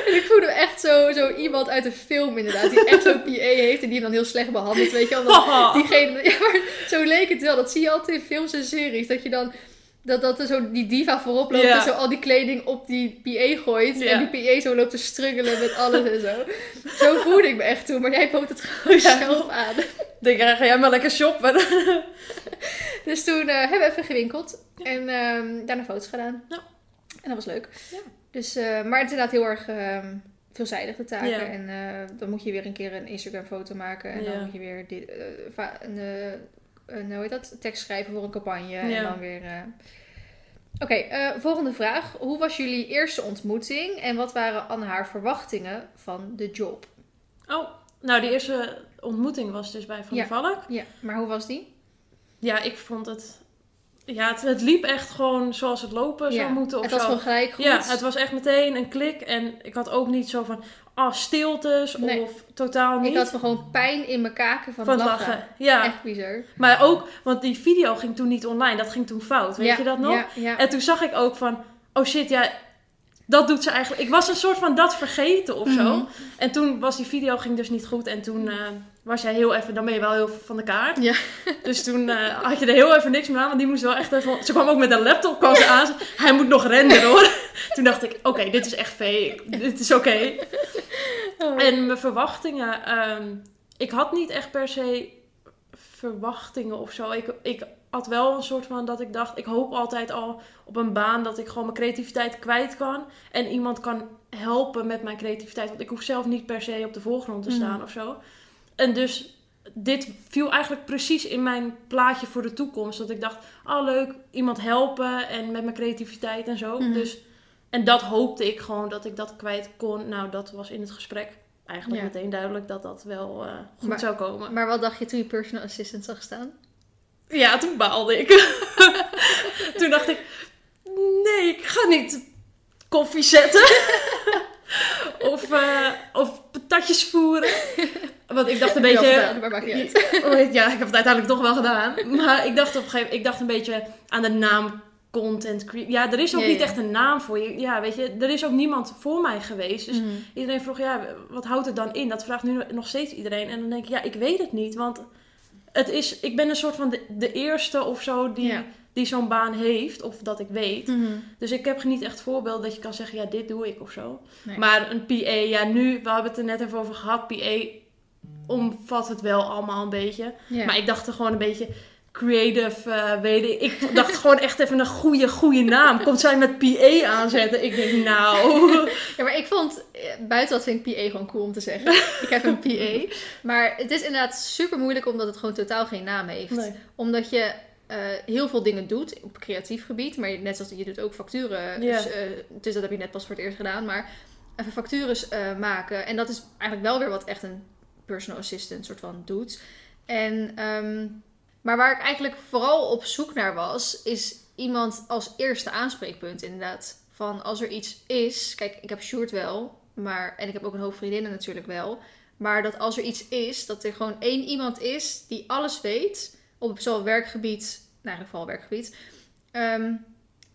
En ik voelde zo, zo iemand uit een film inderdaad. Die echt zo'n PA heeft en die hem dan heel slecht behandelt. Weet je wel. Diegene, ja, maar zo leek het wel. Dat zie je altijd in films en series. Dat je dan... Dat, dat er zo die diva voorop loopt en zo al die kleding op die PA gooit. En die PA zo loopt te struggelen met alles en zo. Zo voelde ik me echt toen. Maar jij bood het gewoon Ja. zelf aan. Ik denk, ga jij maar lekker shoppen. Dus toen eh, hebben we even gewinkeld. En ehm, daarna foto's gedaan. Ja. En dat was leuk. Ja. Dus, eh, maar het is inderdaad heel erg veelzijdig de taken. Ja. En eh, dan moet je weer een keer een Instagram foto maken. En Ja. dan moet je weer dit, eh, een, eh, een, hoe heet dat? tekst schrijven voor een campagne. En dan weer... Oké, volgende vraag. Hoe was jullie eerste ontmoeting? En wat waren aan haar verwachtingen van de job? Oh, nou, die eerste ontmoeting was dus bij Van Ja. Valk. Ja, maar hoe was die? Ja, ik vond het... Ja, het, het liep echt gewoon zoals het lopen Ja, zou moeten of Het was zo. gewoon gelijk goed. Ja, het was echt meteen een klik. En ik had ook niet zo van, ah, stiltes Nee. of totaal niet. Ik had gewoon pijn in mijn kaken van, van lachen. lachen. Ja, Echt bizar. maar ook, want die video ging toen niet online. Dat ging toen fout. Weet ja, je dat nog? Ja. En toen zag ik ook van, oh shit, ja, dat doet ze eigenlijk. Ik was een soort van dat vergeten of zo. Mhm. En toen was die video ging dus niet goed. En toen eh, was jij heel even, dan ben je wel heel van de kaart. Ja. Dus toen eh, had je er heel even niks meer aan. Want die moest wel echt even... Ze kwam ook met een laptop kwam ze aan. Hij moet nog renderen hoor. Toen dacht ik, oké, dit is echt fake. Dit is oké. Oh. En mijn verwachtingen... ehm, ik had niet echt per se verwachtingen of zo. Ik, ik had wel een soort van dat ik dacht... Ik hoop altijd al op een baan dat ik gewoon mijn creativiteit kwijt kan. En iemand kan helpen met mijn creativiteit. Want ik hoef zelf niet per se op de voorgrond te Mhm. staan of zo. En dus dit viel eigenlijk precies in mijn plaatje voor de toekomst. Dat ik dacht, oh leuk, iemand helpen en met mijn creativiteit en zo. Mhm. Dus, en dat hoopte ik gewoon dat ik dat kwijt kon. Nou, dat was in het gesprek eigenlijk Ja. meteen duidelijk dat dat wel eh, goed Maar- zou komen. Maar wat dacht je toen je personal assistant zag staan? Ja, toen baalde ik. toen dacht ik, nee, ik ga niet koffie zetten. of, eh, of tatjes voeren. Want ik dacht een beetje... gedaan, maar maakt niet uit. Ja, ik heb het uiteindelijk toch wel gedaan. Maar ik dacht op een gegeven moment, ik dacht een beetje aan de naam content creator. Ja, er is ook Ja, niet ja. echt een naam voor je. Ja, weet je, er is ook niemand voor mij geweest. Dus Mhm. iedereen vroeg, ja, wat houdt het dan in? Dat vraagt nu nog steeds iedereen. En dan denk ik, ja, ik weet het niet. Want het is, ik ben een soort van de, de eerste of zo die, Ja. die zo'n baan heeft. Of dat ik weet. Mhm. Dus ik heb niet echt voorbeeld dat je kan zeggen, ja, dit doe ik of zo. Nee. Maar een PA, ja, nu, we hebben het er net even over gehad. PA omvat het wel allemaal een beetje. Maar ik dacht er gewoon een beetje creative, eh weet ik. Ik dacht gewoon echt even een goede, goede naam. Komt zij met PA aanzetten? Ik denk, nou... Ja, maar ik vond, eh, buiten dat vind ik PA gewoon cool om te zeggen. ik heb een PA. Maar het is inderdaad super moeilijk omdat het gewoon totaal geen naam heeft. Nee. Omdat je eh, heel veel dingen doet op creatief gebied. Maar net zoals je doet ook facturen. Dus, dus dat heb je net pas voor het eerst gedaan. Maar even factures maken. En dat is eigenlijk wel weer wat echt een personal assistant soort van doet. En, ehm, maar waar ik eigenlijk vooral op zoek naar was, is iemand als eerste aanspreekpunt inderdaad. Van als er iets is, kijk, ik heb Sjoerd wel, maar, en ik heb ook een hoop vriendinnen natuurlijk wel. Maar dat als er iets is, dat er gewoon één iemand is die alles weet, op zowel werkgebied, nou eigenlijk vooral werkgebied. ehm,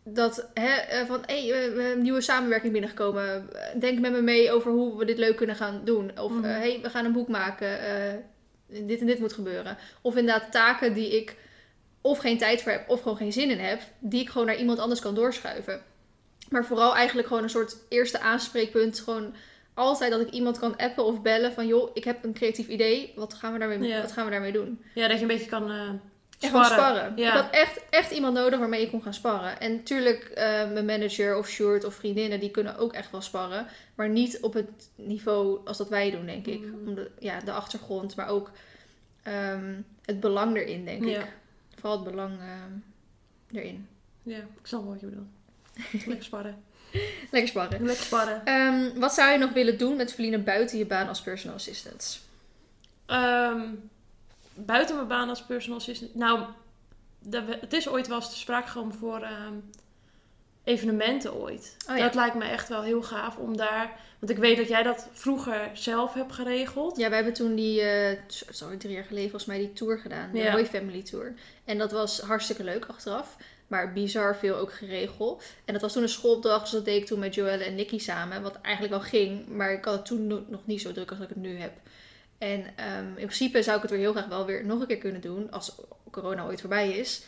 dat hè, eh, van hé, hey, we hebben een nieuwe samenwerking binnengekomen. Denk met me mee over hoe we dit leuk kunnen gaan doen. Of Mhm. hé, hey, we gaan een boek maken. eh, dit en dit moet gebeuren. Of inderdaad taken die ik of geen tijd voor heb of gewoon geen zin in heb, die ik gewoon naar iemand anders kan doorschuiven. Maar vooral eigenlijk gewoon een soort eerste aanspreekpunt. Gewoon altijd dat ik iemand kan appen of bellen van joh, ik heb een creatief idee. Wat gaan we daarmee, Ja. wat gaan we daarmee doen? Ja, dat je een beetje kan eh En gewoon sparren. Ja. Ik had echt, echt iemand nodig waarmee ik kon gaan sparren. En natuurlijk, eh, mijn manager of Sjoerd of vriendinnen, die kunnen ook echt wel sparren. Maar niet op het niveau als dat wij doen, denk ik. Mm. Om de, ja, de achtergrond, maar ook ehm, het belang erin, denk Ja. ik. Vooral het belang ehm, erin. Ja, ik snap wel wat je bedoelt. Lekker sparren. Lekker sparren. Lekker sparren. Ehm, wat zou je nog willen doen met verdienen buiten je baan als personal assistant? Buiten mijn baan als personal assistant. Nou, het is ooit wel eens te sprake gekomen voor ehm, evenementen ooit. Oh ja. Dat lijkt me echt wel heel gaaf om daar... Want ik weet dat jij dat vroeger zelf hebt geregeld. Ja, wij hebben toen die, eh sorry, drie jaar geleden volgens mij die tour gedaan. De Ja. Roy Family Tour. En dat was hartstikke leuk achteraf. Maar bizar veel ook geregeld. En dat was toen een schoolopdracht. Dus dat deed ik toen met Joelle en Nicky samen. Wat eigenlijk wel ging. Maar ik had het toen no- nog niet zo druk als ik het nu heb. En ehm, in principe zou ik het weer heel graag wel weer nog een keer kunnen doen. Als corona ooit voorbij is.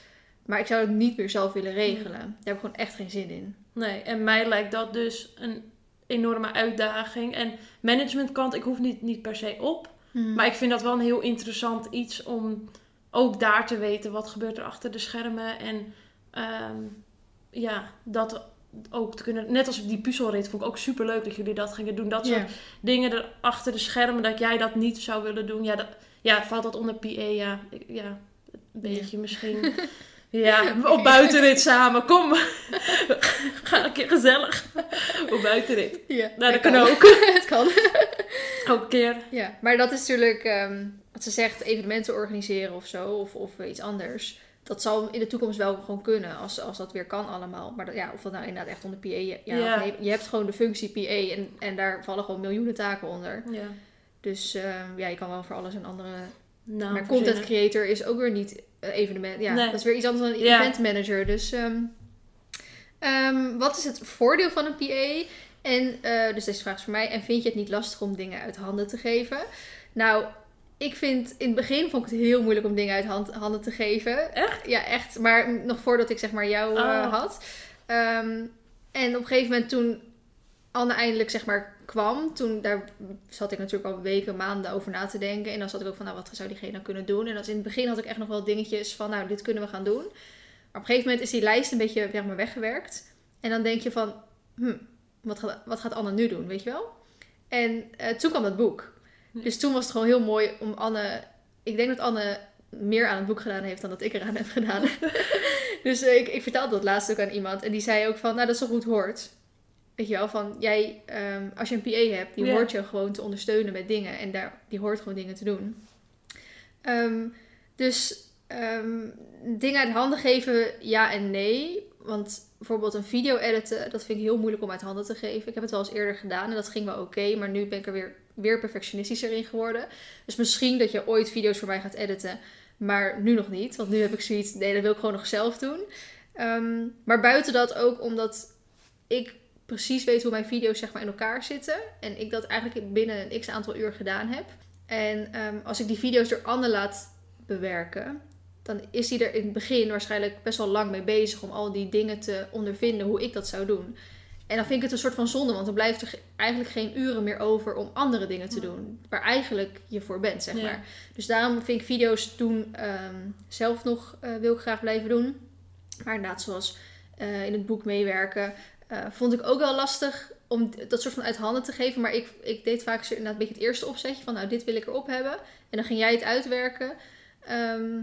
Maar ik zou het niet meer zelf willen regelen. Daar heb ik gewoon echt geen zin in. Nee, en mij lijkt dat dus een enorme uitdaging. En managementkant, ik hoef niet, niet per se op. Maar ik vind dat wel een heel interessant iets om ook daar te weten wat gebeurt er achter de schermen. En ehm, ja, dat ook te kunnen. Net als die puzzelrit vond ik ook super leuk dat jullie dat gingen doen. Dat soort dingen er achter de schermen, dat jij dat niet zou willen doen. Ja, dat, ja valt dat onder PA? Ja, ja een beetje misschien. Ja, op buitenrit samen. Kom, ga een keer gezellig. Op buitenrit. Ja, Nou, dat kan. kan ook. het kan. Ook een keer. Ja, maar dat is natuurlijk ehm, wat ze zegt, evenementen organiseren of zo, of, of iets anders. Dat zal in de toekomst wel gewoon kunnen, als, als dat weer kan allemaal. Maar dat, ja, of dat nou inderdaad echt onder PA, ja, nee, je hebt gewoon de functie PA en, en daar vallen gewoon miljoenen taken onder. Ja. Dus ehm, ja, je kan wel voor alles een andere... Nou, maar content verzinnen. creator is ook weer niet eh, evenement, ja, Nee. dat is weer iets anders dan een event manager. Dus ehm, ehm, wat is het voordeel van een PA? En, eh, dus deze vraag is voor mij. En vind je het niet lastig om dingen uit handen te geven? Nou, ik vind in het begin vond ik het heel moeilijk om dingen uit hand- handen te geven. Echt? Ja, echt. Maar nog voordat ik zeg maar jou eh, Oh. had. Ehm, en op een gegeven moment toen Anne eindelijk zeg maar kwam, toen daar zat ik natuurlijk al weken, maanden over na te denken. En dan zat ik ook van, nou, wat zou diegene nou kunnen doen? En als in het begin had ik echt nog wel dingetjes van, nou, dit kunnen we gaan doen. Maar op een gegeven moment is die lijst een beetje zeg maar, weggewerkt. En dan denk je van, hm, wat gaat, wat gaat Anne nu doen, weet je wel? En eh, toen kwam dat boek. Dus toen was het gewoon heel mooi om Anne... Ik denk dat Anne meer aan het boek gedaan heeft dan dat ik eraan heb gedaan. dus eh, ik, ik vertelde dat laatst ook aan iemand. En die zei ook van, nou dat is toch goed hoort. Weet je wel, van jij, ehm, als je een PA hebt, die hoort je gewoon te ondersteunen met dingen. En daar, die hoort gewoon dingen te doen. Ehm, dus ehm, dingen uit handen geven, ja en nee. Want bijvoorbeeld een video editen, dat vind ik heel moeilijk om uit handen te geven. Ik heb het wel eens eerder gedaan en dat ging wel oké, maar nu ben ik er weer, weer perfectionistischer in geworden. Dus misschien dat je ooit video's voor mij gaat editen, maar nu nog niet. Want nu heb ik zoiets, nee, dat wil ik gewoon nog zelf doen. Ehm, maar buiten dat ook omdat ik precies weet hoe mijn video's zeg maar in elkaar zitten. En ik dat eigenlijk binnen een x aantal uur gedaan heb. En ehm, als ik die video's door Anne laat bewerken, dan is hij er in het begin waarschijnlijk best wel lang mee bezig om al die dingen te ondervinden hoe ik dat zou doen. En dan vind ik het een soort van zonde, want dan blijft er eigenlijk geen uren meer over om andere dingen te doen. Waar eigenlijk je voor bent, zeg Ja. maar. Dus daarom vind ik video's doen ehm, zelf nog, eh, wil ik graag blijven doen. Maar inderdaad, zoals eh, in het boek meewerken, eh, vond ik ook wel lastig om dat soort van uit handen te geven. Maar ik, ik deed vaak inderdaad een beetje het eerste opzetje van, nou, dit wil ik erop hebben. En dan ging jij het uitwerken. Ehm,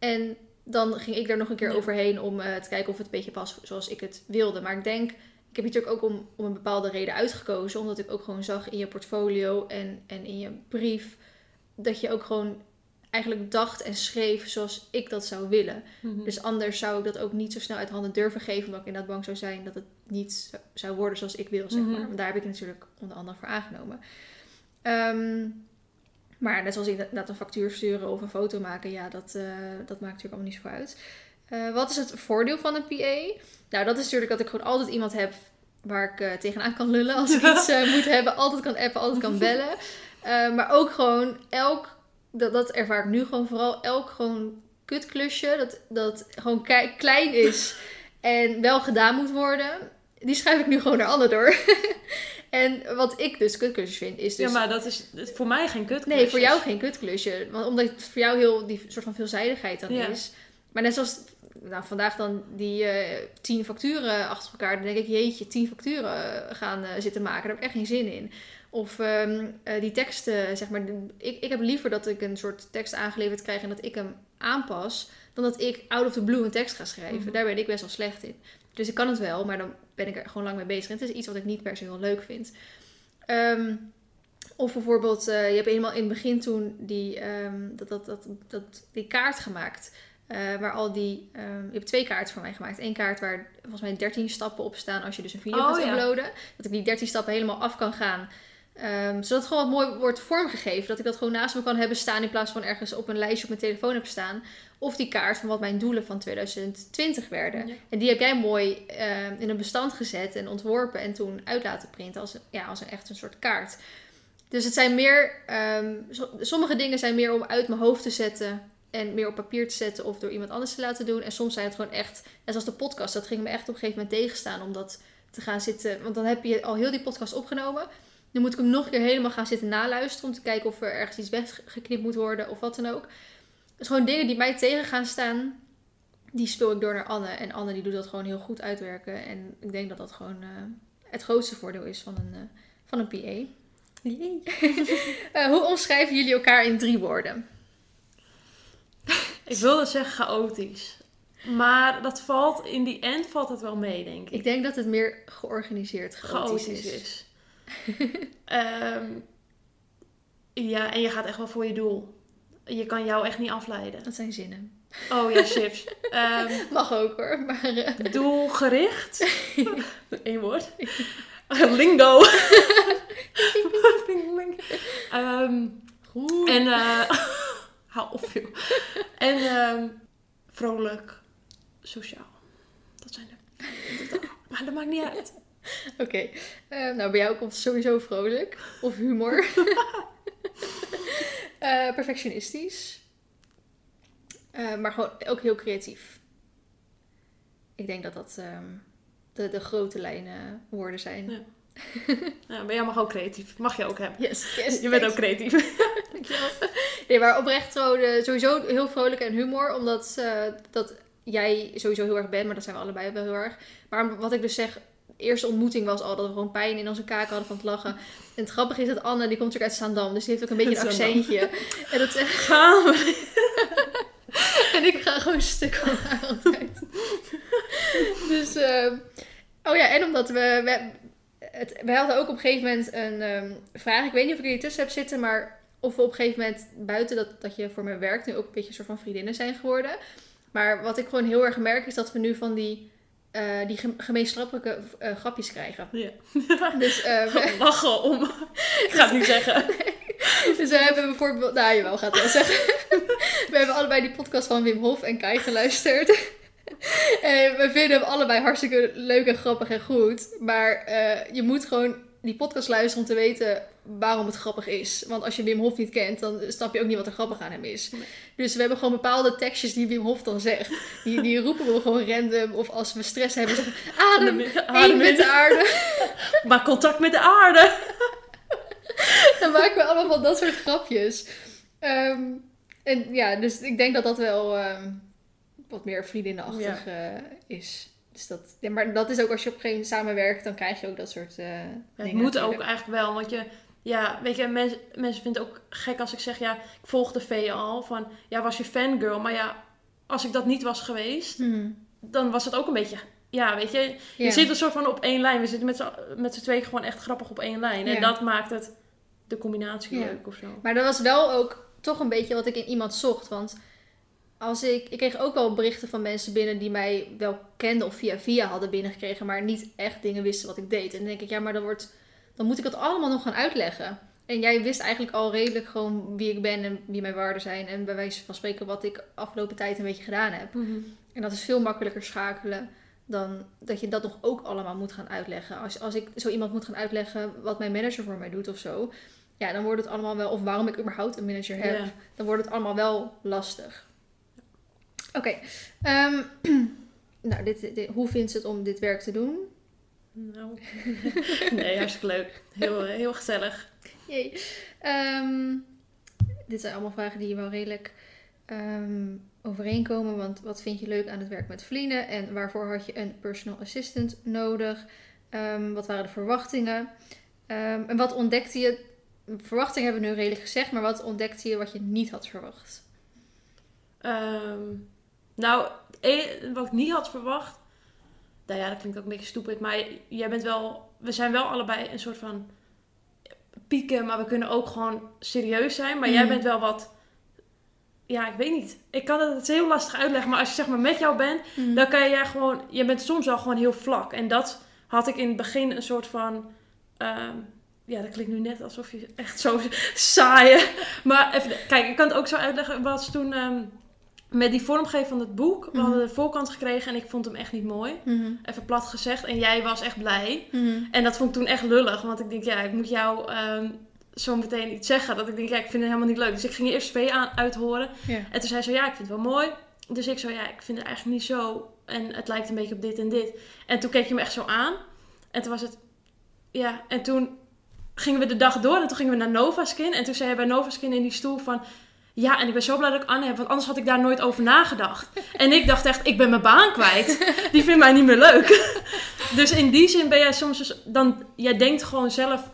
en dan ging ik daar nog een keer Ja. overheen om eh, te kijken of het een beetje past zoals ik het wilde. Maar ik denk, ik heb je natuurlijk ook om, om een bepaalde reden uitgekozen. Omdat ik ook gewoon zag in je portfolio en, en in je brief dat je ook gewoon eigenlijk dacht en schreef zoals ik dat zou willen. Mhm. Dus anders zou ik dat ook niet zo snel uit handen durven geven, omdat ik inderdaad bang zou zijn dat het niet zo- zou worden zoals ik wil, zeg Mhm. maar. Want daar heb ik natuurlijk onder andere voor aangenomen. Ehm, maar net zoals inderdaad een factuur sturen of een foto maken, ja, dat, eh, dat maakt natuurlijk allemaal niet zo uit. Eh, wat is het voordeel van een PA? Nou, dat is natuurlijk dat ik gewoon altijd iemand heb waar ik eh, tegenaan kan lullen als ik iets moet hebben. Altijd kan appen, altijd kan bellen. Maar ook gewoon elk, dat, dat ervaar ik nu gewoon vooral, elk gewoon kutklusje dat, dat gewoon klein is en wel gedaan moet worden, die schrijf ik nu gewoon naar Anne door. en wat ik dus kutklusjes vind, is dus... Ja, maar dat is voor mij geen kut. Nee, voor jou geen kutklusje. Want omdat het voor jou heel die soort van veelzijdigheid dan Ja. is. Maar net zoals nou, vandaag dan die eh, tien facturen achter elkaar. Dan denk ik, jeetje, tien facturen eh, gaan eh, zitten maken. Daar heb ik echt geen zin in. Of ehm, eh, die teksten, zeg maar. Ik, ik heb liever dat ik een soort tekst aangeleverd krijg en dat ik hem aanpas. Dan dat ik out of the blue een tekst ga schrijven. Mhm. Daar ben ik best wel slecht in. Dus ik kan het wel, maar dan ben ik er gewoon lang mee bezig. En het is iets wat ik niet per se heel leuk vind. Ehm, of bijvoorbeeld, eh, je hebt helemaal in het begin toen die, ehm, dat, dat, dat, dat, die kaart gemaakt. eh, waar al die. ehm, je hebt twee kaarten voor mij gemaakt. Eén kaart waar volgens mij 13 stappen op staan als je dus een video Oh, gaat ja. uploaden. Dat ik die 13 stappen helemaal af kan gaan. Zodat het gewoon wat mooi wordt vormgegeven. Dat ik dat gewoon naast me kan hebben staan in plaats van ergens op een lijstje op mijn telefoon heb staan. Of die kaart van wat mijn doelen van 2020 werden. Ja. En die heb jij mooi ehm, in een bestand gezet en ontworpen en toen uit laten printen als, ja, als een, echt een soort kaart. Dus het zijn meer, ehm, so- sommige dingen zijn meer om uit mijn hoofd te zetten en meer op papier te zetten of door iemand anders te laten doen. En soms zijn het gewoon echt, net zoals de podcast, dat ging me echt op een gegeven moment tegenstaan om dat te gaan zitten. Want dan heb je al heel die podcast opgenomen. Dan moet ik hem nog een keer helemaal gaan zitten naluisteren om te kijken of er ergens iets weggeknipt moet worden of wat dan ook. Dus gewoon dingen die mij tegen gaan staan, die speel ik door naar Anne. En Anne die doet dat gewoon heel goed uitwerken. En ik denk dat dat gewoon eh, het grootste voordeel is van een, eh, van een PA. Eh, hoe omschrijven jullie elkaar in drie woorden? Ik wilde zeggen chaotisch. Maar dat valt, in die end valt het wel mee, denk ik. Ik denk dat het meer georganiseerd chaotisch, chaotisch is. is. Ehm, ja, en je gaat echt wel voor je doel. Je kan jou echt niet afleiden. Dat zijn zinnen. Oh ja, chips. Ehm, Mag ook hoor, maar eh, doelgericht. Eén woord. Lingo. Ling, ling. Ehm, goed. en eh hou op joh. En ehm, vrolijk, sociaal. Dat zijn de. Maar dat maakt niet uit. Oké, nou bij jou komt sowieso vrolijk. Of humor. Eh, perfectionistisch. Eh, maar gewoon ook heel creatief. Ik denk dat dat ehm, de, de grote lijnen woorden zijn. Ja. Ja, maar jij mag ook creatief. Mag je ook hebben. Yes, yes. Je bent ook creatief. Dankjewel. Nee, maar oprecht sowieso heel vrolijk en humor. Omdat eh, dat jij sowieso heel erg bent, maar dat zijn we allebei wel heel erg. Maar wat ik dus zeg, de eerste ontmoeting was al dat we gewoon pijn in onze kaken hadden van het lachen. En het grappige is dat Anne, die komt natuurlijk uit Zaandam. Dus die heeft ook een beetje een Zaandam. accentje. En, dat, eh, Gaan we. en ik ga gewoon stuk van haar altijd. Dus, eh, oh ja, en omdat we... we het, wij hadden ook op een gegeven moment een ehm, vraag. Ik weet niet of ik er hier tussen heb zitten, maar of we op een gegeven moment buiten dat, dat je voor me werkt, nu ook een beetje een soort van vriendinnen zijn geworden. Maar wat ik gewoon heel erg merk is dat we nu van die eh, die gem- gemeenschappelijke eh, grapjes krijgen. Ja. Dus, eh, we, Lachen om. Ik ga het niet zeggen. dus we hebben bijvoorbeeld... Nou, jawel, gaat het wel zeggen. we hebben allebei die podcast van Wim Hof en Kai geluisterd. en we vinden hem allebei hartstikke leuk en grappig en goed. Maar je moet gewoon die podcast luisteren om te weten waarom het grappig is. Want als je Wim Hof niet kent, dan snap je ook niet wat er grappig aan hem is. Nee. Dus we hebben gewoon bepaalde tekstjes die Wim Hof dan zegt. Die, die roepen we gewoon random. Of als we stress hebben, zeggen we, adem, Adem met de aarde. Maak contact met de aarde. Dan maken we allemaal van dat soort grapjes. Ehm, en ja, dus ik denk dat dat wel ehm, wat meer vriendinnenachtig eh, is. Dus dat, ja, maar dat is ook als je op een gegeven moment samenwerkt, dan krijg je ook dat soort Ja, het moet ook eigenlijk wel, want je, ja, weet je, mensen, mensen vinden het ook gek als ik zeg, ja, ik volg de V al, van, ja, was je fangirl, maar ja, als ik dat niet was geweest, Hmm. dan was het ook een beetje, ja, weet je, je zit een soort van op één lijn, we zitten met z'n, tweeën gewoon echt grappig op één lijn, en dat maakt het, de combinatie leuk of zo. Maar dat was wel ook toch een beetje wat ik in iemand zocht. Want als ik, ik kreeg ook wel berichten van mensen binnen die mij wel kenden of via via hadden binnengekregen, maar niet echt dingen wisten wat ik deed. En dan denk ik, ja, maar dan, wordt, dan moet ik het allemaal nog gaan uitleggen. En jij wist eigenlijk al redelijk gewoon wie ik ben en wie mijn waarden zijn. En bij wijze van spreken wat ik afgelopen tijd een beetje gedaan heb. En dat is veel makkelijker schakelen dan dat je dat nog ook allemaal moet gaan uitleggen. Als, als ik zo iemand moet gaan uitleggen wat mijn manager voor mij doet of zo. Ja, dan wordt het allemaal wel, of waarom ik überhaupt een manager heb, Ja. dan wordt het allemaal wel lastig. Oké, ehm, nou, dit, dit- hoe vindt ze het om dit werk te doen? Nou, nee, hartstikke leuk. Heel, heel gezellig. Jee. Ehm, dit zijn allemaal vragen die wel redelijk ehm, overeenkomen. Want wat vind je leuk aan het werk met Vlienen? En waarvoor had je een personal assistant nodig? Wat waren de verwachtingen? En wat ontdekte je? Verwachtingen hebben we nu redelijk gezegd, maar wat ontdekte je wat je niet had verwacht? Nou, wat ik niet had verwacht. Nou ja, dat klinkt ook een beetje stupid. Maar jij bent wel. We zijn wel allebei een soort van. pieken, maar we kunnen ook gewoon serieus zijn. Maar jij Mhm. bent wel wat. Ja, ik weet niet. Ik kan het, heel lastig uitleggen. Maar als je zeg maar met jou bent, dan kan jij gewoon. Je bent soms wel gewoon heel vlak. En dat had ik in het begin een soort van. ehm, ja, dat klinkt nu net alsof je echt zo saaie. Maar even, kijk, ik kan het ook zo uitleggen. Was toen ehm, met die vormgeving van het boek. We Mhm. hadden de voorkant gekregen en ik vond hem echt niet mooi. Mhm. Even plat gezegd. En jij was echt blij. Mhm. En dat vond ik toen echt lullig. Want ik denk, ja, ik moet jou ehm, zo meteen iets zeggen. Dat ik denk, ja, ik vind het helemaal niet leuk. Dus ik ging eerst V aan uithoren. En toen zei ze, ja, ik vind het wel mooi. Dus ik zo, ja, ik vind het eigenlijk niet zo. En het lijkt een beetje op dit en dit. En toen keek je me echt zo aan. En toen was het, ja, en toen gingen we de dag door. En toen gingen we naar Novaskin. En toen zei hij bij Novaskin in die stoel van... Ja, en ik ben zo blij dat ik Anne heb, want anders had ik daar nooit over nagedacht. En ik dacht echt, ik ben mijn baan kwijt. Die vindt mij niet meer leuk. Dus in die zin ben jij soms dus, dan, jij denkt gewoon zelf,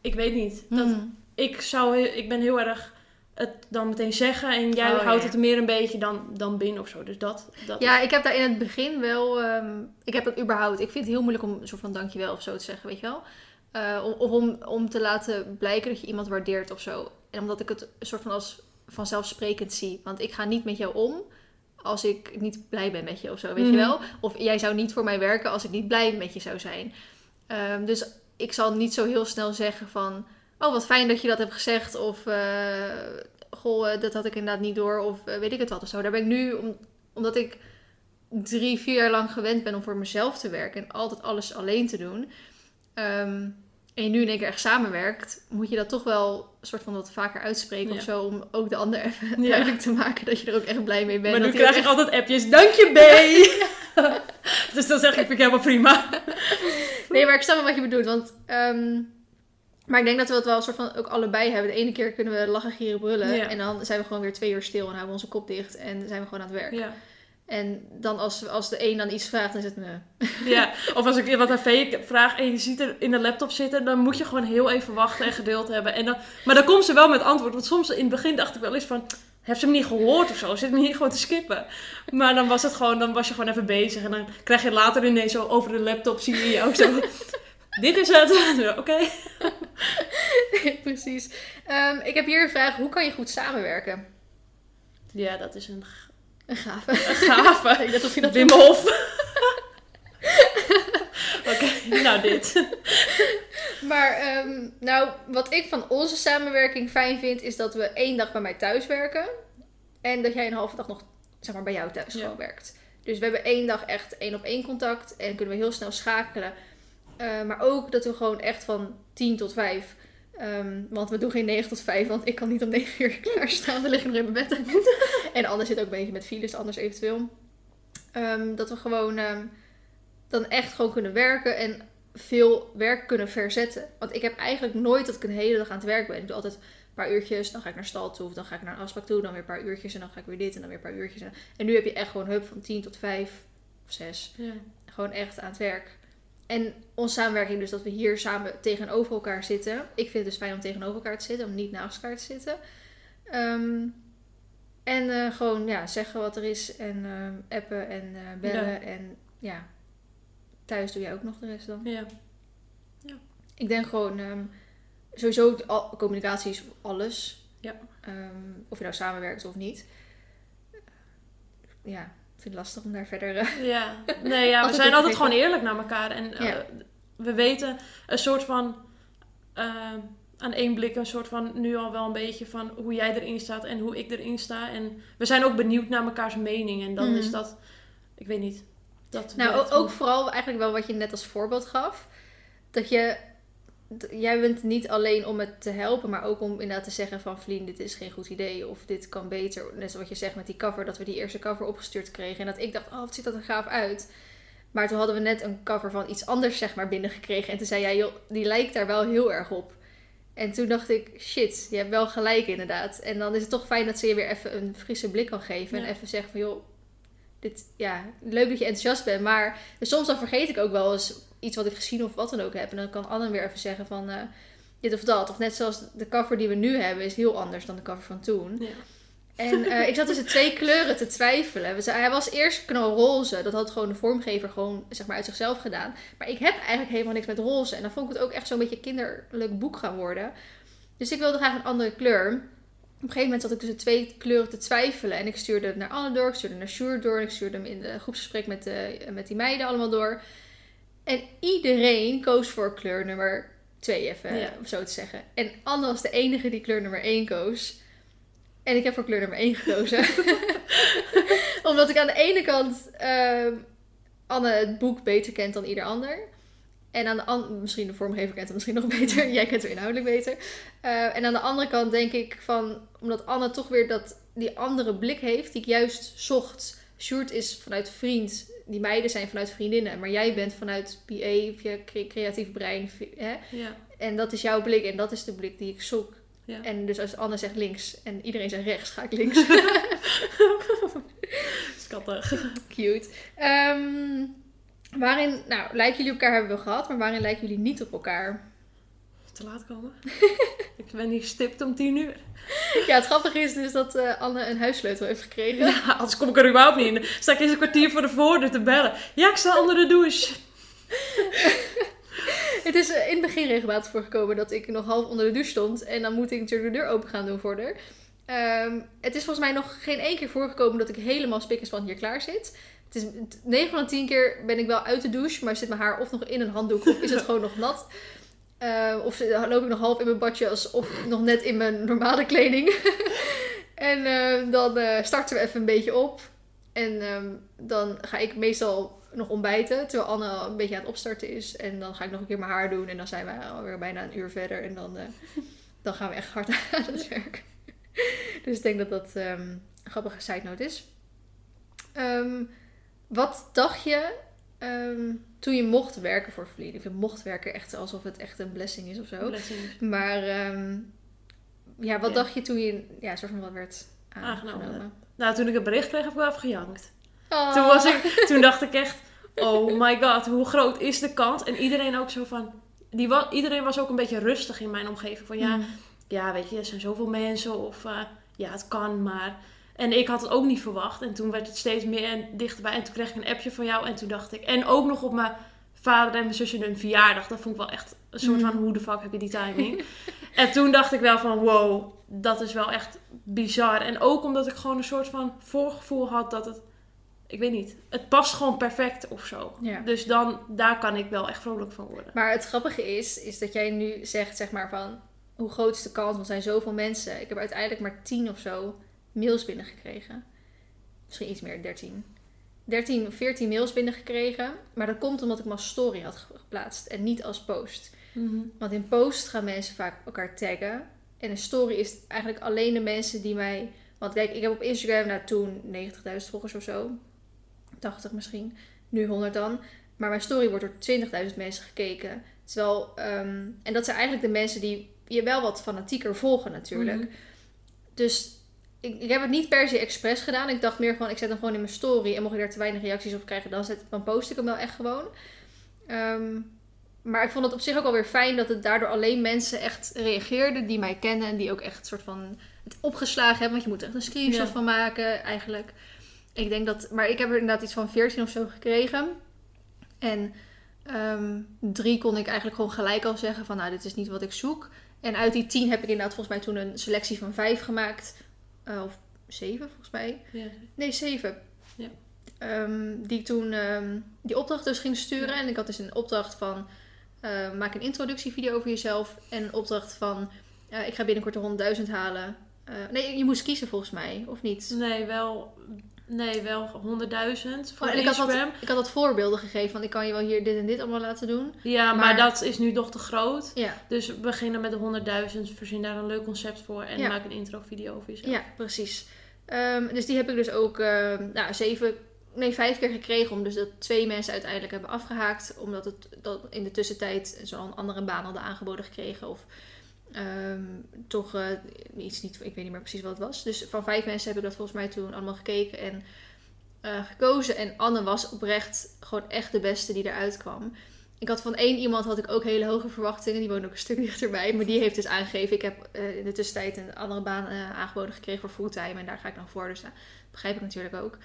ik weet niet. Dat, Mhm. ik, zou, ik ben heel erg het dan meteen zeggen en jij Oh, houdt ja. het meer een beetje dan, dan binnen of zo. Dus dat, dat Ja, ik heb daar in het begin wel. ehm, ik heb het überhaupt. Ik vind het heel moeilijk om een soort van dankjewel of zo te zeggen, weet je wel. Eh, om- of om, om te laten blijken dat je iemand waardeert of zo. En omdat ik het soort van als vanzelfsprekend zie. Want ik ga niet met jou om als ik niet blij ben met je of zo, weet je Mhm. wel. Of jij zou niet voor mij werken als ik niet blij met je zou zijn. Ehm, dus ik zal niet zo heel snel zeggen van... Oh, wat fijn dat je dat hebt gezegd. Of... eh, goh, eh, dat had ik inderdaad niet door. Of eh, weet ik het wat of zo. Daar ben ik nu... Om, omdat ik drie, vier jaar lang gewend ben om voor mezelf te werken en altijd alles alleen te doen. Ehm, en je nu in één keer echt samenwerkt, moet je dat toch wel een soort van wat vaker uitspreken Ja. of zo. Om ook de ander even Ja. duidelijk te maken dat je er ook echt blij mee bent. maar nu krijg ik echt- altijd appjes, dank je B! dus dan zeg ik, vind ik helemaal prima. Nee, maar ik snap wel wat je bedoelt. Want, ehm, maar ik denk dat we het wel een soort van ook allebei hebben. De ene keer kunnen we lachen, gieren, brullen. En dan zijn we gewoon weer twee uur stil en houden we onze kop dicht. En zijn we gewoon aan het werk. En dan als, als de een dan iets vraagt, dan is het me. ja, of als ik wat aan V vraag en je ziet er in de laptop zitten, dan moet je gewoon heel even wachten en geduld hebben. En dan, maar dan komt ze wel met antwoord. Want soms in het begin dacht ik wel eens van, heb ze hem niet gehoord of zo? Zit me hier gewoon te skippen? Maar dan was het gewoon, dan was je gewoon even bezig. En dan krijg je later ineens zo over de laptop, zie je jou zo. Dit is het. Oké. Precies. Ehm, ik heb hier een vraag. Hoe kan je goed samenwerken? Ja, dat is een, Een gave. een gave. Ik dacht of je dat Wim Hof. nou dit. Maar ehm, nou, wat ik van onze samenwerking fijn vind, is dat we één dag bij mij thuis werken. En dat jij een halve dag nog zeg maar, bij jou thuis Ja. gewoon werkt. Dus we hebben één dag echt één op één contact en kunnen we heel snel schakelen. Eh, maar ook dat we gewoon echt van 10 tot 5. Ehm, want we doen geen 9 tot 5, want ik kan niet om 9 uur klaarstaan. Dan lig ik nog in mijn bed. en anders zit ook een beetje met files, anders eventueel. Ehm, dat we gewoon ehm, dan echt gewoon kunnen werken en veel werk kunnen verzetten. Want ik heb eigenlijk nooit dat ik een hele dag aan het werk ben. Ik doe altijd een paar uurtjes, dan ga ik naar stal toe, of dan ga ik naar een afspraak toe, dan weer een paar uurtjes en dan ga ik weer dit en dan weer een paar uurtjes. En, en nu heb je echt gewoon hup van 10 tot 5 of 6. Ja. Gewoon echt aan het werk. En onze samenwerking, dus dat we hier samen tegenover elkaar zitten. Ik vind het dus fijn om tegenover elkaar te zitten, om niet naast elkaar te zitten. Ehm, en eh, gewoon ja, zeggen wat er is en ehm, appen en eh, bellen. Ja. En ja, thuis doe jij ook nog de rest dan. Ja. Ik denk gewoon, ehm, sowieso al, communicatie is alles. Ja. Ehm, of je nou samenwerkt of niet. Ja, ik vind het lastig om daar verder... eh, Ja, nee, ja, we zijn altijd gewoon eerlijk naar elkaar. En eh, Ja. we weten een soort van, eh, aan één blik, een soort van, nu al wel een beetje van hoe jij erin staat en hoe ik erin sta. En we zijn ook benieuwd naar mekaars mening. En dan Mhm. is dat, ik weet niet. Dat Nou, ook, vooral eigenlijk wel wat je net als voorbeeld gaf. Dat je, jij bent niet alleen om het te helpen, maar ook om inderdaad te zeggen van Vlien, dit is geen goed idee of dit kan beter. Net zoals wat je zegt met die cover, dat we die eerste cover opgestuurd kregen. En dat ik dacht, oh wat ziet dat er gaaf uit. Maar toen hadden we net een cover van iets anders zeg maar binnengekregen. En toen zei jij, joh, die lijkt daar wel heel erg op. En toen dacht ik, shit, je hebt wel gelijk inderdaad. En dan is het toch fijn dat ze je weer even een frisse blik kan geven. Ja. En even zeggen van, joh, dit, ja, leuk dat je enthousiast bent. Maar dus soms dan vergeet ik ook wel eens iets wat ik gezien of wat dan ook heb. En dan kan Anne weer even zeggen van eh, dit of dat. Of net zoals de cover die we nu hebben is heel anders dan de cover van toen. Ja. En eh, ik zat tussen twee kleuren te twijfelen. We zei- Hij was eerst knalroze. Dat had gewoon de vormgever gewoon zeg maar uit zichzelf gedaan. Maar ik heb eigenlijk helemaal niks met roze. En dan vond ik het ook echt zo'n beetje kinderlijk boek gaan worden. Dus ik wilde graag een andere kleur. Op een gegeven moment zat ik tussen twee kleuren te twijfelen. En ik stuurde het naar Anne door, ik stuurde het naar Sjoerd door. Ik stuurde hem in de groepsgesprek met, de, met die meiden allemaal door. En iedereen koos voor kleur nummer 2, even Ja. om zo te zeggen. En Anne was de enige die kleur nummer 1 koos. En ik heb voor kleur nummer 1 gekozen. Omdat ik aan de ene kant ehm, Anne het boek beter kent dan ieder ander. En aan de an- misschien de vormgever kent het misschien nog beter. Jij kent het inhoudelijk beter. Eh, en aan de andere kant denk ik van, omdat Anne toch weer dat, die andere blik heeft, die ik juist zocht. Sjoerd is vanuit vriend, die meiden zijn vanuit vriendinnen, maar jij bent vanuit PA cre- creatief brein. Hè? Ja, En dat is jouw blik en dat is de blik die ik zoek. ja. En dus als Anne zegt links en iedereen zegt rechts, ga ik links. Schattig. Cute. Ehm, waarin, nou, lijken jullie elkaar hebben we gehad, maar waarin lijken jullie niet op elkaar? Te laat komen. ik ben hier stipt om tien uur. Ja, het grappige is dus dat eh, Anne een huissleutel heeft gekregen. Ja, anders kom ik er überhaupt niet in. Sta ik eens een kwartier voor de voordeur te bellen. Ja, ik sta onder de douche. Het is eh, in het begin regelmatig voorgekomen dat ik nog half onder de douche stond. En dan moet ik natuurlijk de deur open gaan doen voor haar. Ehm, het is volgens mij nog geen één keer voorgekomen dat ik helemaal spik en span hier klaar zit. Het is 9 van de 10 keer ben ik wel uit de douche, maar zit mijn haar of nog in een handdoek of is het gewoon nog nat. Eh, of loop ik nog half in mijn badjas of nog net in mijn normale kleding. en eh, dan eh, starten we even een beetje op. En ehm, dan ga ik meestal nog ontbijten, terwijl Anne een beetje aan het opstarten is. En dan ga ik nog een keer mijn haar doen en dan zijn we alweer bijna een uur verder. En dan, eh, dan gaan we echt hard aan het werk. dus ik denk dat dat ehm, een grappige side note is. Ehm, wat dacht je ehm, toen je mocht werken voor Vliet? Ik vind mocht werken echt alsof het echt een blessing is of zo. Blessings. Maar ehm, ja, wat Ja. dacht je toen je ja, soort van wat werd Aangenomen. aangenomen? Nou, toen ik het bericht kreeg, heb ik wel even gejankt. Oh. Toen, was ik, toen dacht ik echt, oh my god, hoe groot is de kans? En iedereen ook zo van, die iedereen was ook een beetje rustig in mijn omgeving. Van ja, Mm. ja weet je, er zijn zoveel mensen of eh, ja, het kan maar. En ik had het ook niet verwacht. En toen werd het steeds meer en dichterbij. En toen kreeg ik een appje van jou en toen dacht ik... En ook nog op mijn vader en mijn zusje hun verjaardag. Dat vond ik wel echt een soort van, Mm. hoe de fuck heb je die timing? en toen dacht ik wel van, wow, dat is wel echt bizar. En ook omdat ik gewoon een soort van voorgevoel had dat het ik weet niet, het past gewoon perfect of zo. Ja. Dus dan, daar kan ik wel echt vrolijk van worden. Maar het grappige is, is dat jij nu zegt, zeg maar, van hoe groot is de kans? Want er zijn zoveel mensen. Ik heb uiteindelijk maar tien of zo mails binnengekregen. Misschien iets meer, 13. 13, 14 mails binnengekregen. Maar dat komt omdat ik mijn story had ge- geplaatst en niet als post. Mhm. Want in post gaan mensen vaak elkaar taggen. En in story is eigenlijk alleen de mensen die mij... Want kijk, ik heb op Instagram nou toen 90.000 volgers of zo. 80 misschien. Nu 100 dan. Maar mijn story wordt door 20.000 mensen gekeken. Terwijl... ehm, en dat zijn eigenlijk de mensen die je wel wat fanatieker volgen natuurlijk. Mhm. Dus ik, ik heb het niet per se expres gedaan. Ik dacht meer van, ik zet hem gewoon in mijn story. En mocht ik daar te weinig reacties op krijgen, dan, zet, dan post ik hem wel echt gewoon. Ehm, maar ik vond het op zich ook alweer fijn dat het daardoor alleen mensen echt reageerden die mij kennen. En die ook echt een soort van het opgeslagen hebben. Want je moet er echt een screenshot Ja. van maken eigenlijk. Ik denk dat, maar ik heb er inderdaad iets van 14 of zo gekregen. En ehm, drie kon ik eigenlijk gewoon gelijk al zeggen van, nou, dit is niet wat ik zoek. En uit die tien heb ik inderdaad volgens mij toen een selectie van vijf gemaakt. Eh, of zeven volgens mij. Ja. Nee, zeven. Ja. Ehm, die toen ehm, die opdracht dus ging sturen. Ja. En ik had dus een opdracht van eh, maak een introductievideo over jezelf. En een opdracht van eh, ik ga binnenkort de 100.000 halen. Nee, je moest kiezen volgens mij, of niet? Nee, wel, nee, wel 100.000 voor Oh, ik had, wat, ik had wat voorbeelden gegeven van ik kan je wel hier dit en dit allemaal laten doen. Ja, maar, Maar- dat is nu nog te groot. Ja, Dus we beginnen met de 100.000, voorzien daar een leuk concept voor en Ja. maak een intro-video over jezelf. ja precies. Ehm, dus die heb ik dus ook ehm, nou, zeven, nee, vijf keer gekregen. Om dus dat twee mensen uiteindelijk hebben afgehaakt. Omdat het dat in de tussentijd zo'n andere baan hadden aangeboden gekregen. Of ehm, toch eh, iets niet, ik weet niet meer precies wat het was. Dus van vijf mensen heb ik dat volgens mij toen allemaal gekeken en eh, gekozen. En Anne was oprecht gewoon echt de beste die eruit kwam. Ik had van één iemand had ik ook hele hoge verwachtingen. Die woonde ook een stuk dichterbij. Maar die heeft dus aangegeven. Ik heb eh, in de tussentijd een andere baan aangeboden gekregen voor fulltime. En daar ga ik dan voor. Dus dat begrijp ik natuurlijk ook.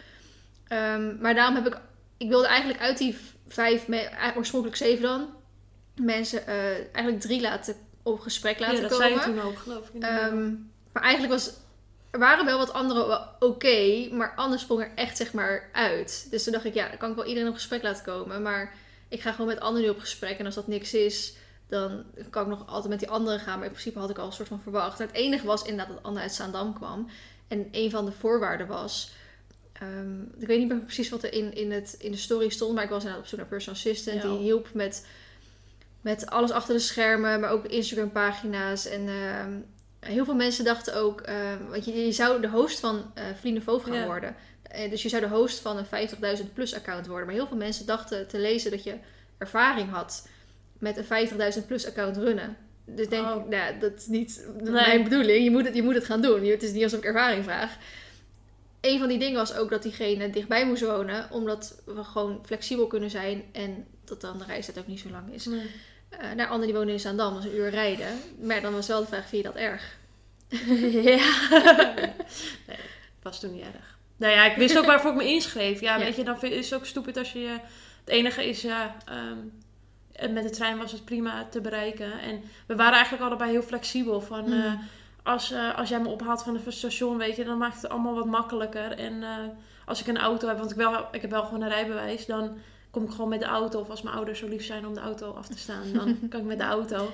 Ehm, maar daarom heb ik... Ik wilde eigenlijk uit die vijf... Oorspronkelijk zeven dan. Mensen eigenlijk drie laten op gesprek laten ja, dat komen. zei toen ook, geloof ik. Ehm, maar eigenlijk was... Er waren wel wat andere wel oké. maar Anne sprong er echt zeg maar uit. Dus toen dacht ik, ja, dan kan ik wel iedereen op gesprek laten komen. Maar ik ga gewoon met Anne nu op gesprek. En als dat niks is, dan kan ik nog altijd met die andere gaan. Maar in principe had ik al een soort van verwacht. En het enige was inderdaad dat Anne uit Zaandam kwam. En een van de voorwaarden was... ehm, ik weet niet meer precies wat er in, in, het, in de story stond. Maar ik was inderdaad op zoek naar personal assistant. Ja. Die hielp met, met alles achter de schermen. Maar ook Instagram pagina's. En ehm, heel veel mensen dachten ook... ehm, want je, je zou de host van Vrienden Voof gaan Ja. worden. Eh, dus je zou de host van een 50.000 plus account worden. Maar heel veel mensen dachten te lezen dat je ervaring had met een 50.000 plus account runnen. Dus denk Oh. ik, nou, ja, dat is niet Nee. mijn bedoeling. Je moet, het, je moet het gaan doen. Het is niet alsof ik ervaring vraag. Een van die dingen was ook dat diegene dichtbij moest wonen. Omdat we gewoon flexibel kunnen zijn. En dat dan de reistijd ook niet zo lang is. Nee. Eh naar anderen die wonen in Zaandam, dat is een uur rijden. Maar dan was wel de vraag, vind je dat erg? ja. nee, was toen niet erg. Nou ja, ik wist ook waarvoor ik me inschreef. Ja, Ja. weet je, dan vind- is het ook stupid als je... Het enige is, ja... ehm, met de trein was het prima te bereiken. En we waren eigenlijk allebei heel flexibel. Van, Mhm. eh, als, eh, als jij me ophaalt van een station, weet je, dan maakt het allemaal wat makkelijker. En als ik een auto heb, want ik, wel, ik heb wel gewoon een rijbewijs, dan kom ik gewoon met de auto. Of als mijn ouders zo lief zijn om de auto af te staan, dan kan ik met de auto.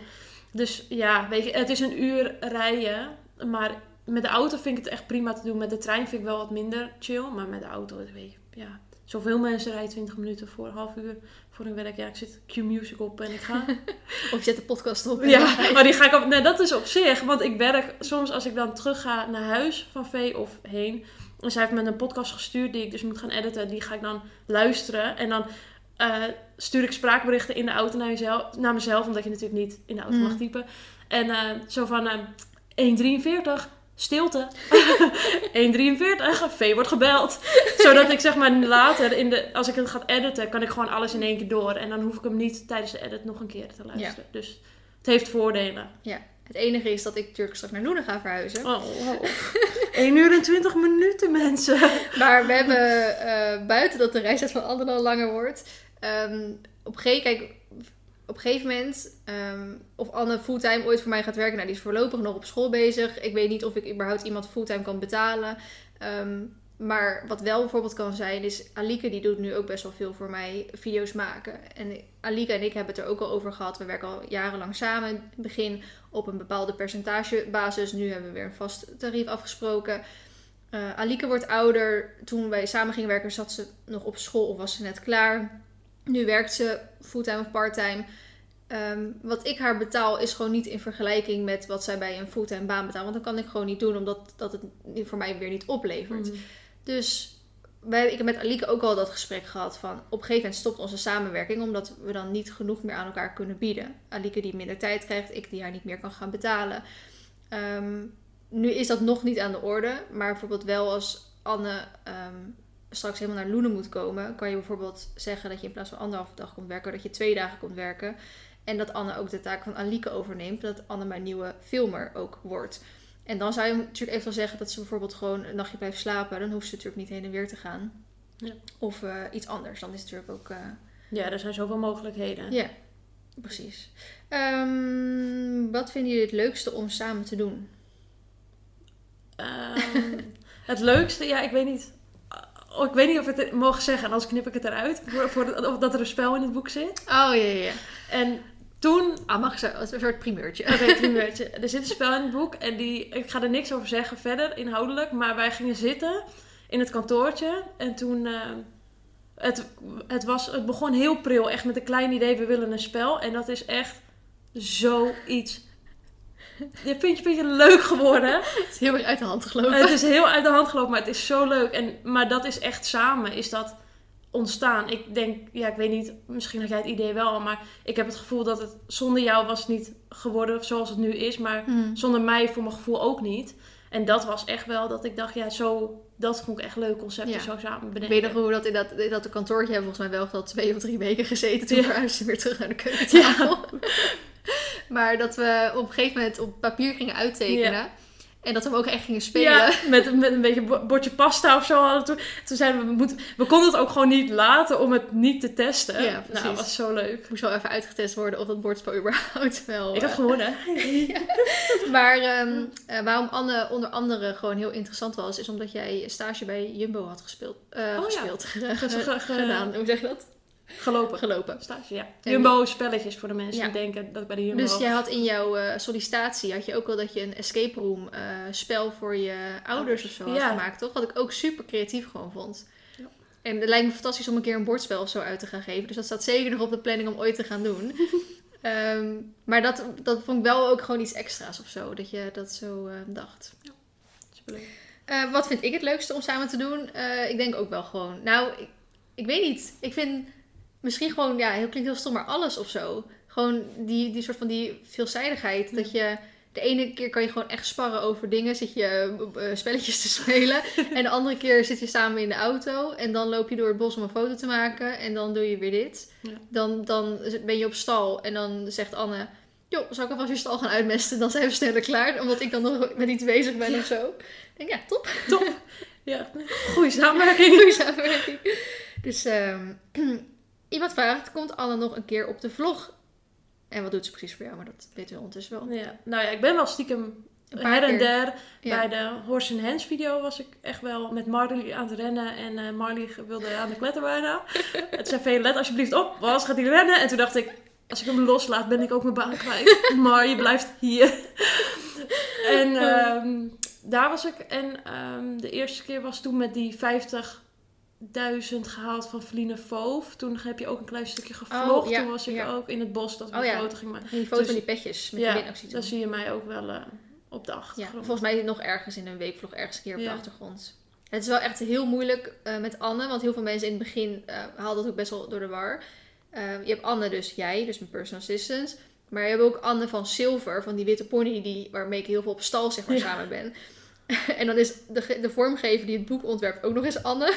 Dus ja, weet je, het is een uur rijden. Maar met de auto vind ik het echt prima te doen. Met de trein vind ik wel wat minder chill. Maar met de auto, weet je, ja. Zoveel mensen rijden 20 minuten voor een half uur voor hun werk. Ja, ik zit Q-music op en ik ga. Of je zet de podcast op. Ja, maar die ga ik op. Nee, dat is op zich. Want ik werk soms als ik dan terug ga naar huis van Vee of heen. En zij heeft me een podcast gestuurd die ik dus moet gaan editen. Die ga ik dan luisteren. En dan eh, stuur ik spraakberichten in de auto naar, jezelf, naar mezelf. Omdat je natuurlijk niet in de auto Mm. mag typen. En eh, zo van eh 1.43. Stilte. 1.43. V wordt gebeld. Zodat ik zeg maar later, in de, als ik het ga editen, kan ik gewoon alles in één keer door. En dan hoef ik hem niet tijdens de edit nog een keer te luisteren. Dus het heeft voordelen. Het enige is dat ik natuurlijk straks naar Loenen ga verhuizen. Oh, oh. 1 uur en 20 minuten, mensen. Maar we hebben eh, buiten dat de reistijd van anderen al langer wordt. ehm, op, een gegeven, kijk, op een gegeven moment, ehm, of Anne fulltime ooit voor mij gaat werken. Nou, die is voorlopig nog op school bezig. Ik weet niet of ik überhaupt iemand fulltime kan betalen. Ehm, maar wat wel bijvoorbeeld kan zijn, is Alike die doet nu ook best wel veel voor mij video's maken. En Alike en ik hebben het er ook al over gehad. We werken al jarenlang samen. In het begin op een bepaalde percentagebasis. Nu hebben we weer een vast tarief afgesproken. Uh, Alike wordt ouder. Toen wij samen gingen werken, zat ze nog op school of was ze net klaar. Nu werkt ze fulltime of parttime. Um, wat ik haar betaal is gewoon niet in vergelijking met wat zij bij een fulltime baan betaalt. Want dan kan ik gewoon niet doen, omdat dat het voor mij weer niet oplevert. Mm. Dus wij, ik heb met Alike ook al dat gesprek gehad van op een gegeven moment stopt onze samenwerking omdat we dan niet genoeg meer aan elkaar kunnen bieden. Alike die minder tijd krijgt, ik die haar niet meer kan gaan betalen. Um, nu is dat nog niet aan de orde, maar bijvoorbeeld wel als Anne um, straks helemaal naar Loenen moet komen, kan je bijvoorbeeld zeggen dat je in plaats van anderhalve dag komt werken, dat je twee dagen komt werken. En dat Anne ook de taak van Alike overneemt, dat Anne mijn nieuwe filmer ook wordt. En dan zou je natuurlijk even zeggen dat ze bijvoorbeeld gewoon een nachtje blijft slapen. Dan hoeft ze natuurlijk niet heen en weer te gaan. Ja. Of uh, iets anders. Dan is het natuurlijk ook... Uh... Ja, er zijn zoveel mogelijkheden. Ja, precies. Um, wat vinden jullie het leukste om samen te doen? Um, het leukste? Ja, ik weet niet. Oh, ik weet niet of ik het mogen zeggen. En anders knip ik het eruit. Voor, voor, of dat er een spel in het boek zit. Oh, ja, ja. En toen... Ah, mag zo, een soort primeurtje. Oké, okay, primeurtje. Er zit een spel in het boek en die, ik ga er niks over zeggen verder, inhoudelijk. Maar wij gingen zitten in het kantoortje en toen... Uh, het, het, was, het begon heel pril, echt met een klein idee, we willen een spel. En dat is echt zoiets dit puntje puntje leuk geworden. Het is heel erg uit de hand gelopen. Het is heel uit de hand gelopen, maar het is zo leuk. En, maar dat is echt samen, is dat ontstaan. Ik denk, ja, ik weet niet, misschien had jij het idee wel, maar ik heb het gevoel dat het zonder jou was niet geworden zoals het nu is, maar hmm. zonder mij voor mijn gevoel ook niet. En dat was echt wel dat ik dacht, ja, zo, dat vond ik echt leuk concept ja. zo samen bedenken. Weet je nog hoe dat in dat, in dat kantoortje hebben volgens mij wel al twee of drie weken gezeten. Toen ja. we weer terug naar de keukentafel. Ja. maar dat we op een gegeven moment op papier gingen uittekenen. En dat we ook echt gingen spelen. Ja, met, met een beetje bordje pasta of zo hadden toen. Toen zeiden we, we, moeten, we konden het ook gewoon niet laten om het niet te testen. Ja, precies. Nou, dat was zo leuk. Moest wel even uitgetest worden of dat bordspel überhaupt wel... Ik had uh, gewonnen. Maar um, uh, waarom Anne onder andere gewoon heel interessant was, is omdat jij stage bij Jumbo had gespeeld. Uh, oh, gespeeld. Ja. gedaan. Hoe zeg je dat? Gelopen. Gelopen. Stage, ja. Jumbo spelletjes voor de mensen die denken dat ik bij de Jumbo... Dus jij had in jouw uh, sollicitatie, had je ook wel dat je een escape room uh, spel voor je ouders of zo had gemaakt, toch? Wat ik ook super creatief gewoon vond. En het lijkt me fantastisch om een keer een bordspel of zo uit te gaan geven. Dus dat staat zeker nog op de planning om ooit te gaan doen. um, maar dat, dat vond ik wel ook gewoon iets extra's of zo, dat je dat zo uh, dacht. Ja, superleuk. wat vind ik het leukste om samen te doen? ik denk ook wel gewoon... Nou, ik, ik weet niet. Ik vind misschien gewoon, ja, heel klinkt heel stom, maar alles of zo. Gewoon die, die soort van die veelzijdigheid. Dat je de ene keer kan je gewoon echt sparren over dingen, zit je uh, spelletjes te spelen. en de andere keer zit je samen in de auto en dan loop je door het bos om een foto te maken en dan doe je weer dit. Dan, dan ben je op stal en dan zegt Anne, joh, zal ik alvast je stal gaan uitmesten? Dan zijn we sneller klaar, omdat ik dan nog met iets bezig ben of zo. Ik denk, ja, top. Top. ja, goede samenwerking. Goede samenwerking. Dus um, Iemand vraagt, komt Anne nog een keer op de vlog? En wat doet ze precies voor jou? Maar dat weten we ondertussen wel. Ja, nou ja, ik ben wel stiekem her en der. Bij de Horse and Hands video was ik echt wel met Marley aan het rennen. En uh, Marley wilde aan de kletter bijna. Het zei veel, let alsjeblieft op, was gaat hij rennen? En toen dacht ik, als ik hem loslaat, ben ik ook mijn baan kwijt. maar je blijft hier. en um, daar was ik. En um, de eerste keer was toen met die 50 duizend gehaald van Feline Foof. Toen heb je ook een klein stukje gevlogd. Oh, Toen was ik ook in het bos dat we oh, een foto gingen maken. Die foto dus, van die petjes met ja, die winactie dan zie je mij ook wel uh, op de achtergrond. Ja, volgens mij nog ergens in een weekvlog ergens een keer op de achtergrond. Het is wel echt heel moeilijk uh, met Anne, want heel veel mensen in het begin uh, haalden dat ook best wel door de war. je hebt Anne dus, jij, dus mijn personal assistant. Maar je hebt ook Anne van Silver, van die witte pony die, waarmee ik heel veel op stal zeg maar, samen ben. en dan is de, de vormgever die het boek ontwerpt ook nog eens Anne.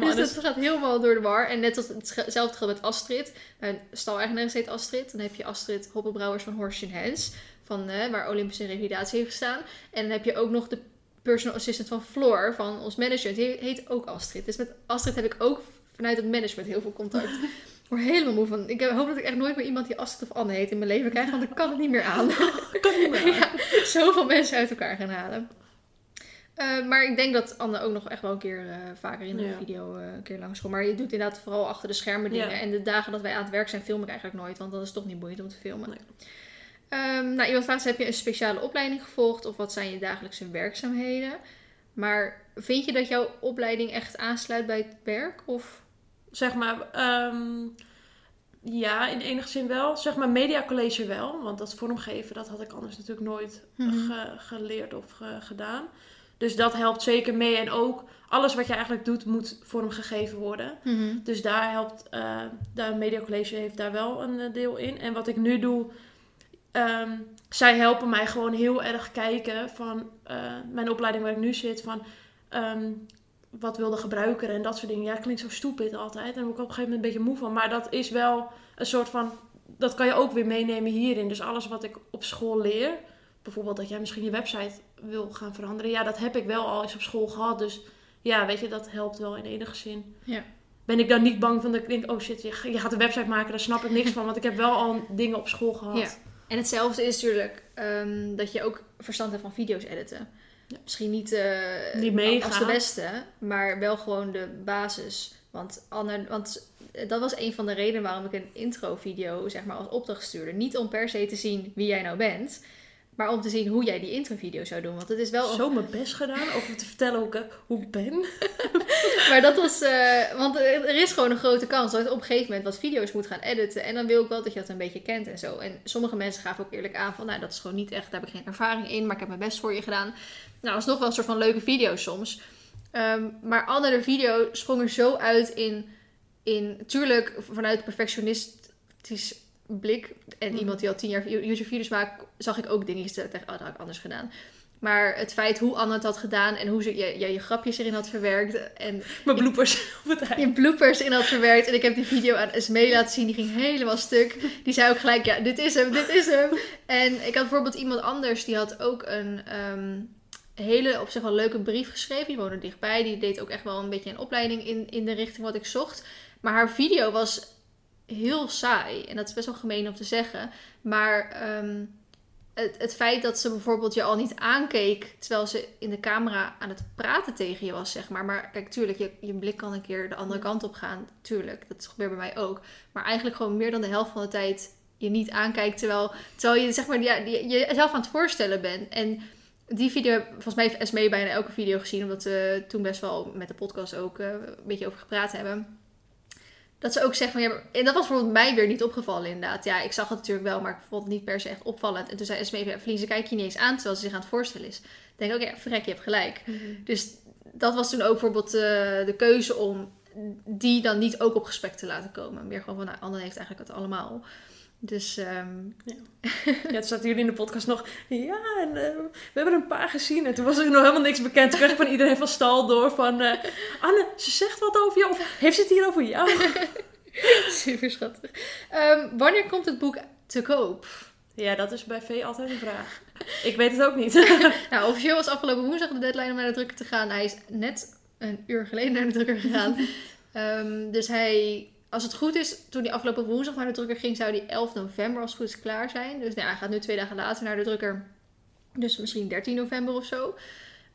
Dus dat gaat helemaal door de war. En net als hetzelfde geldt met Astrid. Mijn stal-eigenaar heet Astrid. Dan heb je Astrid Hoppelbrouwers van Horst Hens. Van, eh, waar Olympische Revalidatie heeft gestaan. En dan heb je ook nog de personal assistant van Floor, van ons management. Die heet ook Astrid. Dus met Astrid heb ik ook vanuit het management heel veel contact. Ik word helemaal moe van. Ik hoop dat ik echt nooit meer iemand die Astrid of Anne heet in mijn leven krijg. Want ik kan het niet meer aan. Kan niet meer aan. ja, zoveel mensen uit elkaar gaan halen. Eh, maar ik denk dat Anne ook nog echt wel een keer eh, vaker in de Ja. video eh, een keer langskomt. Maar je doet inderdaad vooral achter de schermen dingen. Ja. En de dagen dat wij aan het werk zijn, film ik eigenlijk nooit. Want dat is toch niet boeiend om te filmen. Nee. Ehm, nou, iemand vraagt, heb je een speciale opleiding gevolgd? Of wat zijn je dagelijkse werkzaamheden? Maar vind je dat jouw opleiding echt aansluit bij het werk? Of... Zeg maar, ehm, ja, in enige zin wel. Zeg maar, mediacollege wel. Want dat vormgeven, dat had ik anders natuurlijk nooit Mhm. ge- geleerd of ge- gedaan. Dus dat helpt zeker mee. En ook alles wat je eigenlijk doet, moet vormgegeven worden. Dus daar helpt, eh de mediacollege heeft daar wel een eh, deel in. En wat ik nu doe, ehm, zij helpen mij gewoon heel erg kijken van eh, mijn opleiding waar ik nu zit, van ehm, wat wil de gebruiker en dat soort dingen. Ja, klinkt zo stupid altijd. En daar word ik op een gegeven moment een beetje moe van. Maar dat is wel een soort van, dat kan je ook weer meenemen hierin. Dus alles wat ik op school leer, bijvoorbeeld dat jij misschien je website wil gaan veranderen. Ja, dat heb ik wel al eens op school gehad. Dus ja, weet je, dat helpt wel in enige zin. Ja. Ben ik dan niet bang van dat ik denk, oh shit, je, gaat een website maken, daar snap ik niks van. Want ik heb wel al dingen op school gehad. Ja. En hetzelfde is natuurlijk ehm, dat je ook verstand hebt van video's editen. Ja. Misschien niet, eh, Niet mega. als de beste, maar wel gewoon de basis. Want, Anne, want dat was een van de redenen waarom ik een intro-video zeg maar, als opdracht stuurde. Niet om per se te zien wie jij nou bent, maar om te zien hoe jij die intro-video zou doen. Want het is wel Zo mijn best gedaan over te vertellen hoe ik, hoe ik ben. Maar dat was. eh, want er is gewoon een grote kans dat je op een gegeven moment wat video's moet gaan editen. En dan wil ik wel dat je dat een beetje kent en zo. En sommige mensen gaven ook eerlijk aan van. Nou, dat is gewoon niet echt. Daar heb ik geen ervaring in. Maar ik heb mijn best voor je gedaan. Nou, dat is nog wel een soort van leuke video soms. Ehm, maar andere video sprong er zo uit in. in tuurlijk, vanuit perfectionistisch blik. En Mhm. iemand die al tien jaar YouTube-video's maakt. zag ik ook dingen tegen. Oh, dat had ik anders gedaan. Maar het feit hoe Anne het had gedaan en hoe ze je, je, je grapjes erin had verwerkt. En Mijn bloepers op het eind. je bloopers in had verwerkt. En ik heb die video aan Esmee laten zien. Die ging helemaal stuk. Die zei ook gelijk, ja, dit is hem, dit is hem. En ik had bijvoorbeeld iemand anders. Die had ook een ehm, hele op zich wel leuke brief geschreven. Die woonde dichtbij. Die deed ook echt wel een beetje een opleiding in, in de richting wat ik zocht. Maar haar video was heel saai. En dat is best wel gemeen om te zeggen. Maar ehm, het, het feit dat ze bijvoorbeeld je al niet aankeek terwijl ze in de camera aan het praten tegen je was, zeg maar. Maar kijk, tuurlijk, je, je blik kan een keer de andere kant op gaan. Tuurlijk, dat gebeurt bij mij ook. Maar eigenlijk gewoon meer dan de helft van de tijd je niet aankijkt terwijl, terwijl je zeg maar ja, je, jezelf aan het voorstellen bent. En die video, volgens mij heeft Esmee bijna elke video gezien, omdat we toen best wel met de podcast ook eh, een beetje over gepraat hebben. Dat ze ook zegt van ja, en dat was bijvoorbeeld mij weer niet opgevallen inderdaad. Ja, ik zag het natuurlijk wel, maar ik vond het niet per se echt opvallend. En toen zei Esmee, ja, Verlien, ze kijkt je niet eens aan terwijl ze zich aan het voorstellen is. Ik denk ook, ja, verrek, je hebt gelijk. Dus dat was toen ook bijvoorbeeld eh, de keuze om die dan niet ook op gesprek te laten komen. Meer gewoon van, nou, Anne heeft eigenlijk het allemaal. Dus ehm, Ja, toen zaten jullie in de podcast nog. Ja, en eh, we hebben er een paar gezien. En toen was er nog helemaal niks bekend. Toen kreeg ik van iedereen van stal door van... eh, Anne, ze zegt wat over jou. Of heeft ze het hier over jou? super schattig. Ehm, wanneer komt het boek te koop? Ja, dat is bij V altijd een vraag. Ik weet het ook niet. Nou, officieel was afgelopen woensdag de deadline om naar de drukker te gaan. Hij is net een uur geleden naar de drukker gegaan. Ehm, dus hij, als het goed is, toen hij afgelopen woensdag naar de drukker ging, zou hij 11 november als het goed is klaar zijn. Dus nou, ja, hij gaat nu twee dagen later naar de drukker. Dus misschien 13 november of zo.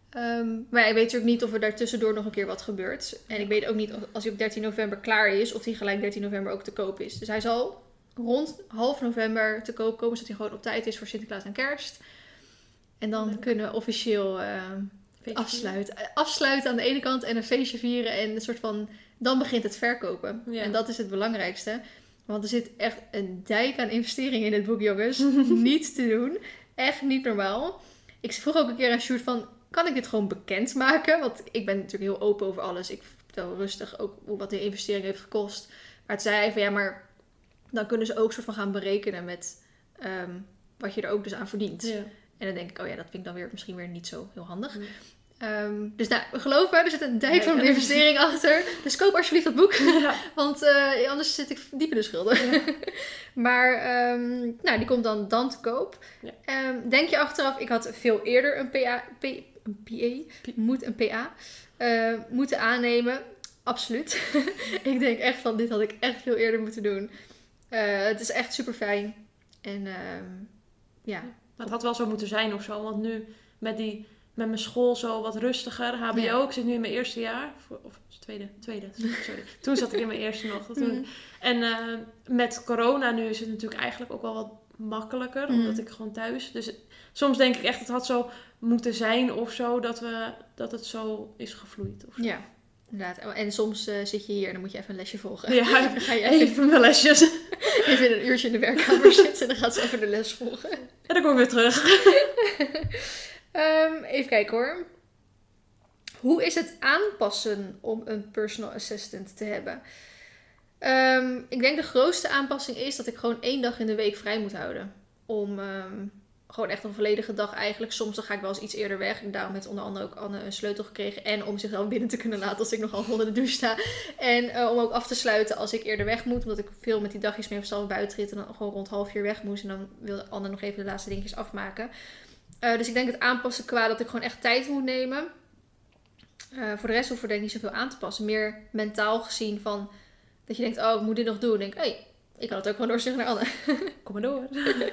Ehm, maar ja, ik weet natuurlijk niet of er daartussendoor nog een keer wat gebeurt. En ik weet ook niet of, als hij op 13 november klaar is, of hij gelijk 13 november ook te koop is. Dus hij zal rond half november te koop komen, zodat hij gewoon op tijd is voor Sinterklaas en Kerst. En dan Leuk. kunnen we officieel ehm, afsluiten. Eh, Afsluiten aan de ene kant en een feestje vieren. En een soort van. Dan begint het verkopen. Ja. En dat is het belangrijkste. Want er zit echt een dijk aan investeringen in dit boek, jongens. niet te doen. Echt niet normaal. Ik vroeg ook een keer aan Sjoerd van... Kan ik dit gewoon bekendmaken? Want ik ben natuurlijk heel open over alles. Ik vertel rustig ook wat de investering heeft gekost. Maar toen zei hij van ja, maar... Dan kunnen ze ook soort van gaan berekenen met... ehm, wat je er ook dus aan verdient. Ja. En dan denk ik, oh ja, dat vind ik dan weer misschien weer niet zo heel handig. Nee. Ehm, dus nou, geloof me, er zit een dijk van een en- investering achter. Dus koop alsjeblieft dat boek. Ja. Want eh, anders zit ik diep in de schulden. maar ehm, nou, die komt dan, dan te koop. Ja. Ehm, denk je achteraf, ik had veel eerder een PA, P, een PA, moet een PA, eh, moeten aannemen. Absoluut. ik denk echt van, dit had ik echt veel eerder moeten doen. Eh, het is echt super fijn. En ja, Maar het had wel zo moeten zijn of zo. Want nu met die met mijn school zo wat rustiger. HBO, Ja. ik zit nu in mijn eerste jaar. Of tweede, tweede, sorry. Toen zat ik in mijn eerste nog. Toen, Mhm. En eh, met corona nu is het natuurlijk eigenlijk ook wel wat makkelijker. Mhm. Omdat ik gewoon thuis... Dus soms denk ik echt, het had zo moeten zijn of zo. Dat, we, dat het zo is gevloeid. Of zo. Ja, inderdaad. En soms eh, zit je hier en dan moet je even een lesje volgen. Ja, Dan ga je even, even mijn lesjes. even een uurtje in de werkkamer zitten en dan gaat ze even de les volgen. En dan kom ik weer terug. Ehm, even kijken hoor. Hoe is het aanpassen om een personal assistant te hebben? Ehm, ik denk de grootste aanpassing is dat ik gewoon één dag in de week vrij moet houden. Om ehm, gewoon echt een volledige dag eigenlijk. Soms dan ga ik wel eens iets eerder weg. En daarom heeft onder andere ook Anne een sleutel gekregen. En om zichzelf binnen te kunnen laten als ik nog half onder de douche sta. En eh, om ook af te sluiten als ik eerder weg moet. Omdat ik veel met die dagjes mee op stal buitenrit. En dan gewoon rond half vier weg moest. En dan wilde Anne nog even de laatste dingetjes afmaken. Eh, dus ik denk het aanpassen qua dat ik gewoon echt tijd moet nemen. Eh, voor de rest hoef ik denk ik niet zoveel aan te passen. Meer mentaal gezien van dat je denkt, oh, ik moet dit nog doen. Denk hey, ik kan het ook gewoon doorsturen naar Anne. Kom maar door.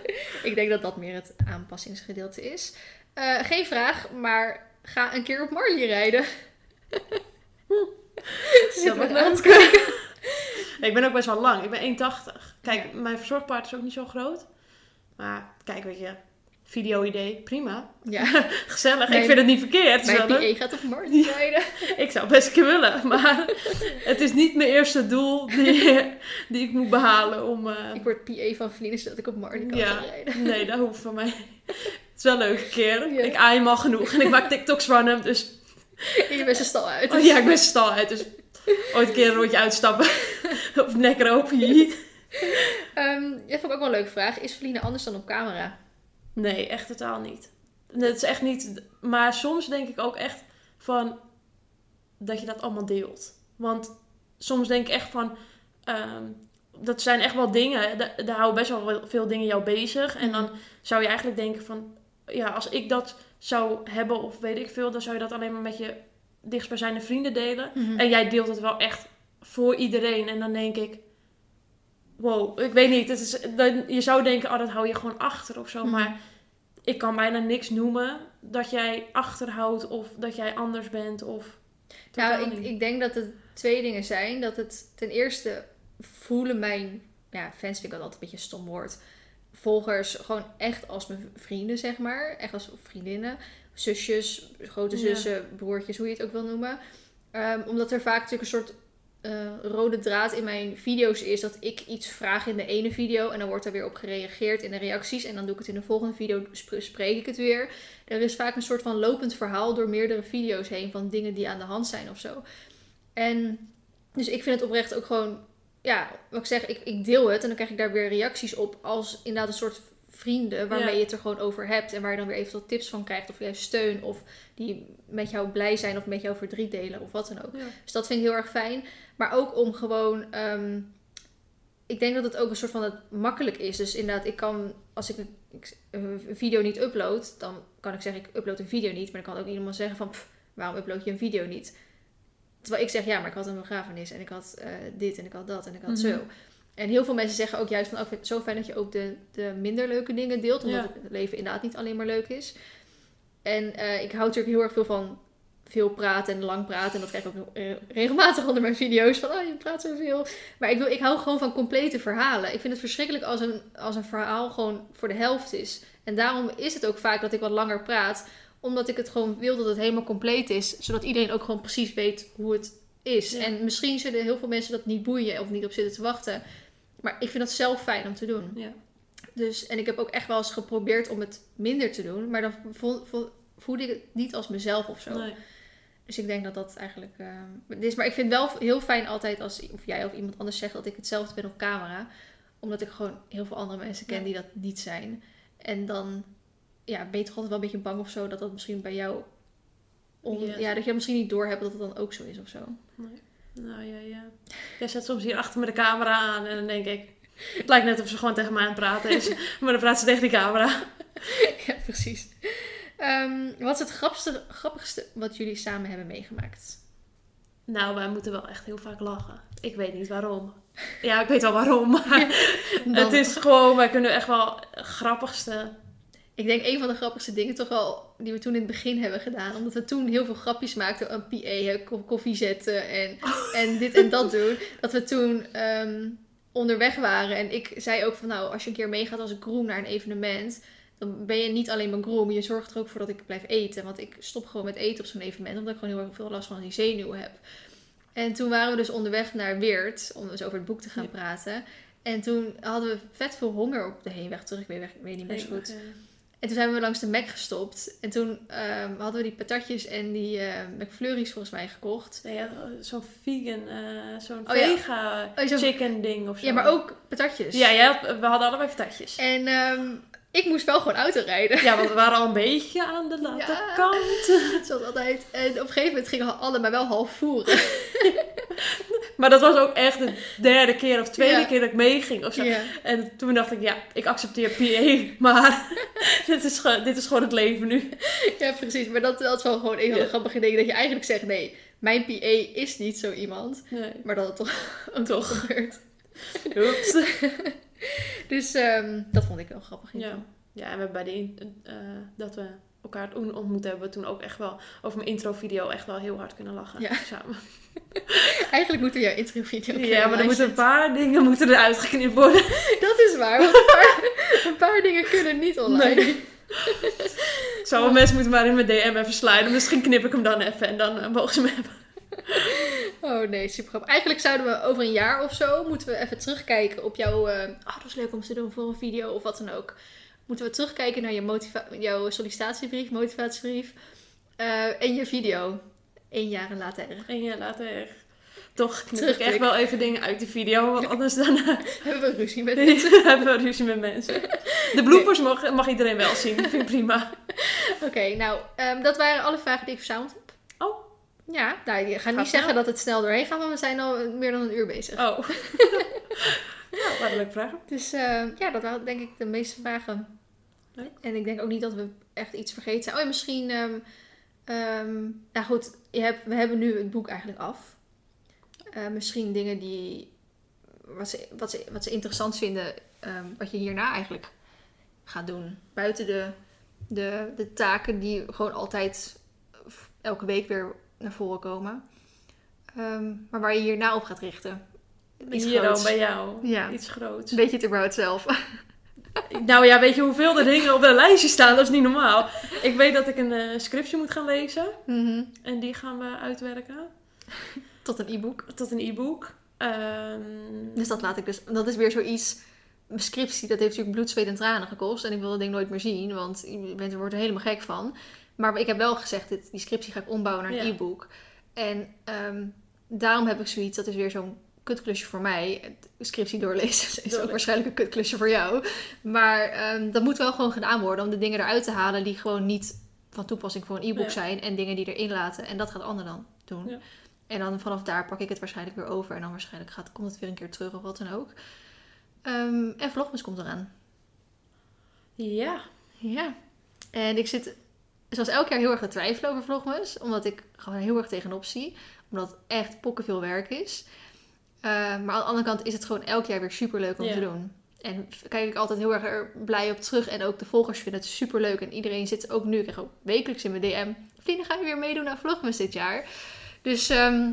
ik denk dat dat meer het aanpassingsgedeelte is. Eh, geen vraag, maar ga een keer op Marley rijden. Zit me aan te leuk. kijken. Nee, ik ben ook best wel lang. Ik ben 1,80. Kijk, mijn verzorgpaard is ook niet zo groot. Maar kijk, weet je, video-idee, prima. Ja, Gezellig. Mijn- ik vind het niet verkeerd. mijn. PA gaat op Marley rijden. Ik zou best keer willen. Maar het is niet mijn eerste doel die, die ik moet behalen om... eh, Ik word PA van vrienden zodat ik op Marley kan Ja. rijden. Nee, dat hoeft van mij. Het is wel een keer. Ja. Ik aai hem al genoeg. En ik maak TikToks van hem. Dus Je bent zijn stal uit. oh, ja, ik ben stal uit. Dus ooit een keer een rondje uitstappen. of nek open. Ehm, dat vond ik ook wel een leuke vraag. Is Feline anders dan op camera? Nee, echt totaal niet. Dat is echt niet. Maar soms denk ik ook echt van dat je dat allemaal deelt. Want soms denk ik echt van. ehm, dat zijn echt wel dingen. da- Daar houden best wel veel dingen jou bezig. En dan zou je eigenlijk denken van. Ja, als ik dat zou hebben of weet ik veel, dan zou je dat alleen maar met je dichtstbijzijnde vrienden delen. Mhm. En jij deelt het wel echt voor iedereen. En dan denk ik, wow, ik weet niet. Het is, dan, je zou denken, oh, dat hou je gewoon achter of zo. Mhm. Maar ik kan bijna niks noemen dat jij achterhoudt of dat jij anders bent. Of Nou, ik, ik denk dat het twee dingen zijn. Dat het ten eerste voelen mijn ja, fans vind ik dat altijd een beetje een stom woord. Volgers gewoon echt als mijn vrienden, zeg maar. Echt als vriendinnen. Zusjes, grote Ja. zussen, broertjes, hoe je het ook wil noemen. Ehm, omdat er vaak natuurlijk een soort eh, rode draad in mijn video's is dat ik iets vraag in de ene video en dan wordt er weer op gereageerd in de reacties en dan doe ik het in de volgende video, sp- spreek ik het weer. Er is vaak een soort van lopend verhaal door meerdere video's heen van dingen die aan de hand zijn of zo. En dus ik vind het oprecht ook gewoon, ja, wat ik zeg, ik, ik deel het en dan krijg ik daar weer reacties op als inderdaad een soort vrienden waarmee Ja. je het er gewoon over hebt en waar je dan weer eventueel tips van krijgt of juist steun of die met jou blij zijn of met jou verdriet delen of wat dan ook. Ja. Dus dat vind ik heel erg fijn. Maar ook om gewoon. ehm, ik denk dat het ook een soort van het makkelijk is. Dus inderdaad, ik kan. Als ik een, video niet upload, dan kan ik zeggen: ik upload een video niet. Maar dan kan ook iemand zeggen: van "Pff, waarom upload je een video niet? Terwijl ik zeg: ja, maar ik had een begrafenis en ik had eh, dit en ik had dat en ik had Mhm. zo. En heel veel mensen zeggen ook juist van: oh, ik vind het zo fijn dat je ook de, de minder leuke dingen deelt. Omdat Ja. het leven inderdaad niet alleen maar leuk is. En eh, ik hou natuurlijk heel erg veel van veel praten en lang praten. En dat krijg ik ook eh, regelmatig onder mijn video's. Van, oh, je praat zoveel. Maar ik, wil, ik hou gewoon van complete verhalen. Ik vind het verschrikkelijk als een, als een verhaal gewoon voor de helft is. En daarom is het ook vaak dat ik wat langer praat. Omdat ik het gewoon wil dat het helemaal compleet is. Zodat iedereen ook gewoon precies weet hoe het is. Ja. En misschien zullen heel veel mensen dat niet boeien of niet op zitten te wachten. Maar ik vind dat zelf fijn om te doen. Ja. Dus, en ik heb ook echt wel eens geprobeerd om het minder te doen. Maar dan vo- vo- voelde ik het niet als mezelf of zo. Nee. Dus ik denk dat dat eigenlijk eh, is. Maar ik vind wel heel fijn altijd als of jij of iemand anders zegt dat ik hetzelfde ben op camera. Omdat ik gewoon heel veel andere mensen ken Ja. die dat niet zijn. En dan ja, ben je toch altijd wel een beetje bang of zo dat dat misschien bij jou... On, Yes. Ja, dat je misschien niet doorhebt dat het dan ook zo is of zo. Nou ja, ja. Jij zet soms hier achter me de camera aan en dan denk ik... Het lijkt net of ze gewoon tegen mij aan het praten is. maar dan praat ze tegen die camera. ja, precies. Ehm, wat is het grappigste, grappigste wat jullie samen hebben meegemaakt? Nou, wij moeten wel echt heel vaak lachen. Ik weet niet waarom. Ja, ik weet wel waarom. Maar het is gewoon... Wij kunnen echt wel het grappigste... Ik denk een van de grappigste dingen toch wel die we toen in het begin hebben gedaan. Omdat we toen heel veel grapjes maakten. Een PA, koffie zetten en, en dit en dat doen. Dat we toen ehm, onderweg waren. En ik zei ook van nou, als je een keer meegaat als groom naar een evenement. Dan ben je niet alleen mijn groom, je zorgt er ook voor dat ik blijf eten. Want ik stop gewoon met eten op zo'n evenement. Omdat ik gewoon heel erg veel last van die zenuw heb. En toen waren we dus onderweg naar Weert. Om dus over het boek te gaan Ja. praten. En toen hadden we vet veel honger op de heenweg terug. Ik weet, niet meer zo goed. En toen zijn we langs de Mac gestopt. En toen ehm, hadden we die patatjes en die eh McFlurries volgens mij gekocht. Nee, ja, zo'n vegan, eh, zo'n Oh ja. vega Oh, chicken ding of zo. Ja, maar ook patatjes. Ja, we hadden allebei patatjes. En ehm, ik moest wel gewoon auto rijden. Ja, want we waren al een beetje aan de late Ja. kant. Zoals altijd. En op een gegeven moment gingen we allemaal wel half voeren. Maar dat was ook echt de derde keer of tweede Ja. keer dat ik meeging of zo. Ja. En toen dacht ik, ja, ik accepteer PA, maar dit, is dit is gewoon het leven nu. ja, precies. Maar dat, dat is wel gewoon een van de Ja. grappige dingen. Dat je eigenlijk zegt, nee, mijn PA is niet zo iemand. Nee. Maar dat het toch ook toch gebeurt. Oeps. Dus ehm, dat vond ik wel grappig. Ja. ja, en we hebben bij de eh, dat we elkaar toen ontmoet hebben, we toen ook echt wel over mijn intro-video echt wel heel hard kunnen lachen Ja. samen. Eigenlijk moeten we jouw interviewvideo Ja, maar er moeten een paar dingen moeten eruit geknipt worden. Dat is waar, want een paar, een paar dingen kunnen niet online. Nee. Zou mensen moeten maar in mijn DM even sliden. Misschien knip ik hem dan even en dan eh, mogen ze me hebben. Oh nee, super grappig. Eigenlijk zouden we over een jaar of zo, moeten we even terugkijken op jouw... eh oh, dat was leuk om te doen voor een video of wat dan ook. Moeten we terugkijken naar je jouw sollicitatiebrief, motivatiebrief eh, en je video. Eén jaar later. En ja, later. Toch knip ik echt wel even dingen uit die video, want anders dan eh, Hebben we ruzie met mensen. hebben we ruzie met mensen. De bloopers mag, mag iedereen wel zien, dat vind ik prima. Oké, nou, ehm, dat waren alle vragen die ik verzameld heb. Oh. Ja, nou, ik ga niet zeggen dat het snel doorheen gaat, maar we zijn al meer dan een uur bezig. Oh. nou, wat een leuke vraag. Dus eh, ja, dat waren denk ik de meeste vragen. En ik denk ook niet dat we echt iets vergeten zijn. Oh ja, misschien... nou goed, je hebt, we hebben nu het boek eigenlijk af. Eh, misschien dingen die... Wat ze, wat, ze, wat ze interessant vinden, ehm, wat je hierna eigenlijk gaat doen. Buiten de, de, de taken die gewoon altijd elke week weer naar voren komen. Maar waar je hierna op gaat richten. Iets Hier dan bij jou. Ja. Iets groots. Een beetje het about zelf. Nou ja, weet je hoeveel er dingen op de lijstje staan? Dat is niet normaal. Ik weet dat ik een eh, scriptje moet gaan lezen. Mhm. En die gaan we uitwerken. Tot een e-book. Tot een e-book. Ehm, Dus dat laat ik dus. Dat is weer zoiets. Scriptie, dat heeft natuurlijk bloed, zweet en tranen gekost. En ik wil dat ding nooit meer zien, want je bent er wordt er helemaal gek van. Maar ik heb wel gezegd, dit, die scriptie ga ik ombouwen naar een Ja. e-book. En ehm, daarom heb ik zoiets, dat is weer zo'n kutklusje voor mij. Scriptie doorlezen is ook waarschijnlijk een kutklusje voor jou. Maar ehm, dat moet wel gewoon gedaan worden om de dingen eruit te halen die gewoon niet van toepassing voor een e-book Ja. zijn. En dingen die erin laten. En dat gaat Anne dan doen. Ja. En dan vanaf daar pak ik het waarschijnlijk weer over. En dan waarschijnlijk gaat, komt het weer een keer terug of wat dan ook. Ehm, en Vlogmas komt eraan. ja. Ja. En ik zit zoals elk jaar heel erg te twijfelen over Vlogmas. Omdat ik gewoon heel erg tegenop zie. Omdat het echt pokkenveel werk is. Eh, maar aan de andere kant is het gewoon elk jaar weer super leuk om te doen. En kijk ik altijd heel erg er blij op terug. En ook de volgers vinden het super leuk. En iedereen zit ook nu. Ik krijg ook wekelijks in mijn DM. Vrienden, ga je weer meedoen aan Vlogmas dit jaar? Dus ehm,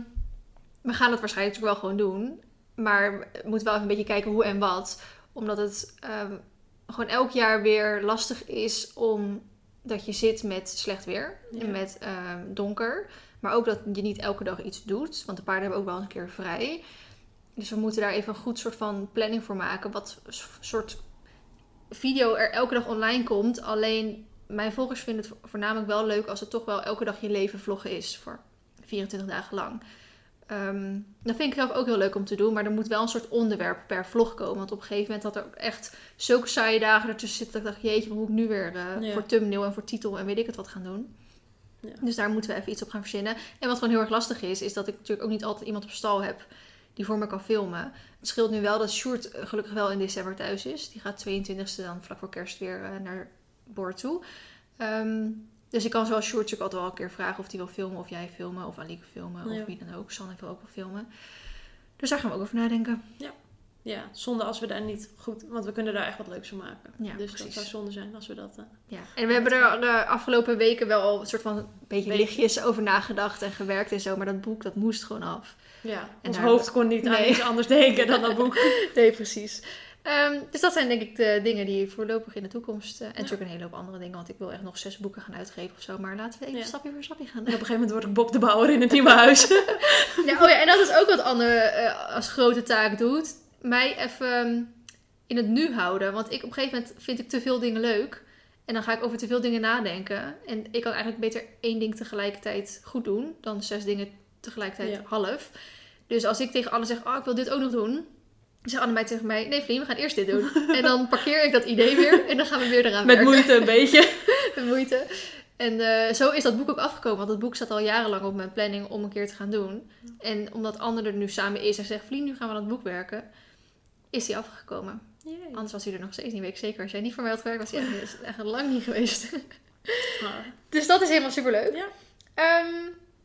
we gaan het waarschijnlijk wel gewoon doen. Maar we moeten wel even een beetje kijken hoe en wat. Omdat het ehm, gewoon elk jaar weer lastig is omdat je zit met slecht weer. Ja. En met ehm, donker. Maar ook dat je niet elke dag iets doet. Want de paarden hebben ook wel eens een keer vrij. Dus we moeten daar even een goed soort van planning voor maken. Wat soort video er elke dag online komt. Alleen mijn volgers vinden het voornamelijk wel leuk als het toch wel elke dag je leven vloggen is. Voor 24 dagen lang. Ehm, dat vind ik zelf ook heel leuk om te doen. Maar er moet wel een soort onderwerp per vlog komen. Want op een gegeven moment had er ook echt zulke saaie dagen ertussen zitten. Dat ik dacht, jeetje, wat moet ik nu weer eh, Ja. voor thumbnail en voor titel en weet ik het wat gaan doen. Ja. Dus daar moeten we even iets op gaan verzinnen. En wat gewoon heel erg lastig is, is dat ik natuurlijk ook niet altijd iemand op stal heb die voor me kan filmen. Het scheelt nu wel dat Sjoerd eh, gelukkig wel in december thuis is. Die gaat 22e dan vlak voor kerst weer eh, naar Boord toe. Ehm, dus ik kan zoals Sjoerd natuurlijk altijd wel een keer vragen of hij wil filmen, of jij filmen, of Alieke filmen, Ja. of wie dan ook. Sanne wil ook wel filmen. Dus daar gaan we ook over nadenken. Ja. Ja, zonde als we daar niet goed... Want we kunnen daar echt wat leuks van maken. Ja, dus precies. dat zou zonde zijn als we dat... eh, Ja. En we hebben er de afgelopen weken wel al een soort van een beetje lichtjes over nagedacht en gewerkt en zo. Maar dat boek, dat moest gewoon af. ja, En ons daar- hoofd kon niet aan iets anders denken dan dat boek. Nee, precies. Ehm, dus dat zijn denk ik de dingen die voorlopig in de toekomst... eh, en natuurlijk een hele hoop andere dingen, want ik wil echt nog zes boeken gaan uitgeven of zo. Maar laten we even Ja. stapje voor stapje gaan. En op een gegeven moment word ik Bob de Bouwer in het nieuwe huis. Ja, oh ja, en dat is ook wat Anne eh, als grote taak doet. Mij even in het nu houden. Want ik op een gegeven moment vind ik te veel dingen leuk. En dan ga ik over te veel dingen nadenken. En ik kan eigenlijk beter één ding tegelijkertijd goed doen. Dan zes dingen tegelijkertijd Ja. half. Dus als ik tegen Anne zeg, oh ik wil dit ook nog doen. Dan zegt Anne mij tegen mij, nee vriend, we gaan eerst dit doen. en dan parkeer ik dat idee weer. En dan gaan we weer eraan Met werken. moeite een beetje. Met moeite. En eh, zo is dat boek ook afgekomen. Want het boek zat al jarenlang op mijn planning om een keer te gaan doen. En omdat Anne er nu samen is en zegt, vriend, nu gaan we aan het boek werken. Is die afgekomen. Anders was hij er nog steeds niet, weet ik zeker. Als jij niet voor mij had gewerkt, was hij echt, echt lang niet geweest. Maar, dus dat is helemaal superleuk. Ja. Ehm,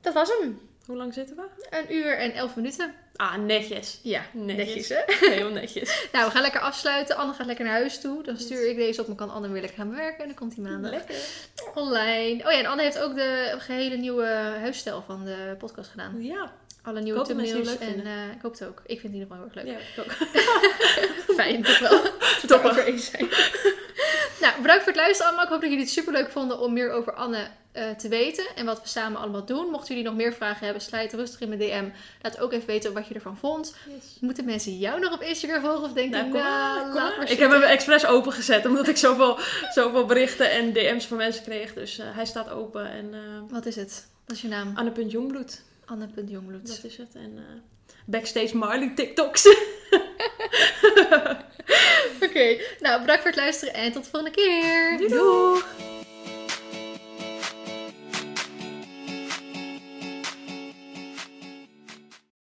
dat was hem. hoe lang zitten we? Een uur en elf minuten. Ah, netjes. Ja, Netjes. netjes hè. Heel netjes. Nou, we gaan lekker afsluiten. Anne gaat lekker naar huis toe. Dan stuur ik deze op. Dan kan Anne weer lekker gaan bewerken. En dan komt hij maandag Lekker. online. Oh ja, en Anne heeft ook de gehele nieuwe huisstijl van de podcast gedaan. Ja. Alle nieuwe die thumbnails. leuk En vinden. eh, ik hoop het ook. Ik vind het in ieder geval heel erg leuk. Ja, ik ook. Fijn, toch wel. Toch wel. over eens zijn. nou, bedankt voor het luisteren allemaal. Ik hoop dat jullie het superleuk vonden om meer over Anne eh, te weten. En wat we samen allemaal doen. Mochten jullie nog meer vragen hebben, slijt rustig in mijn DM. Laat ook even weten wat je ervan vond. Moeten mensen jou nog op Instagram volgen of denken, Nou, kom nou, kom laat maar. Ik heb hem expres opengezet, omdat ik zoveel, zoveel berichten en DM's van mensen kreeg. Dus eh, hij staat open. En Wat is het? Wat is je naam? Anne.jongbloed, Anne.jongbloed. dat is het. En eh, Backstage Marley TikToks. Oké, nou bedankt voor het luisteren en tot de volgende keer. Doei doei!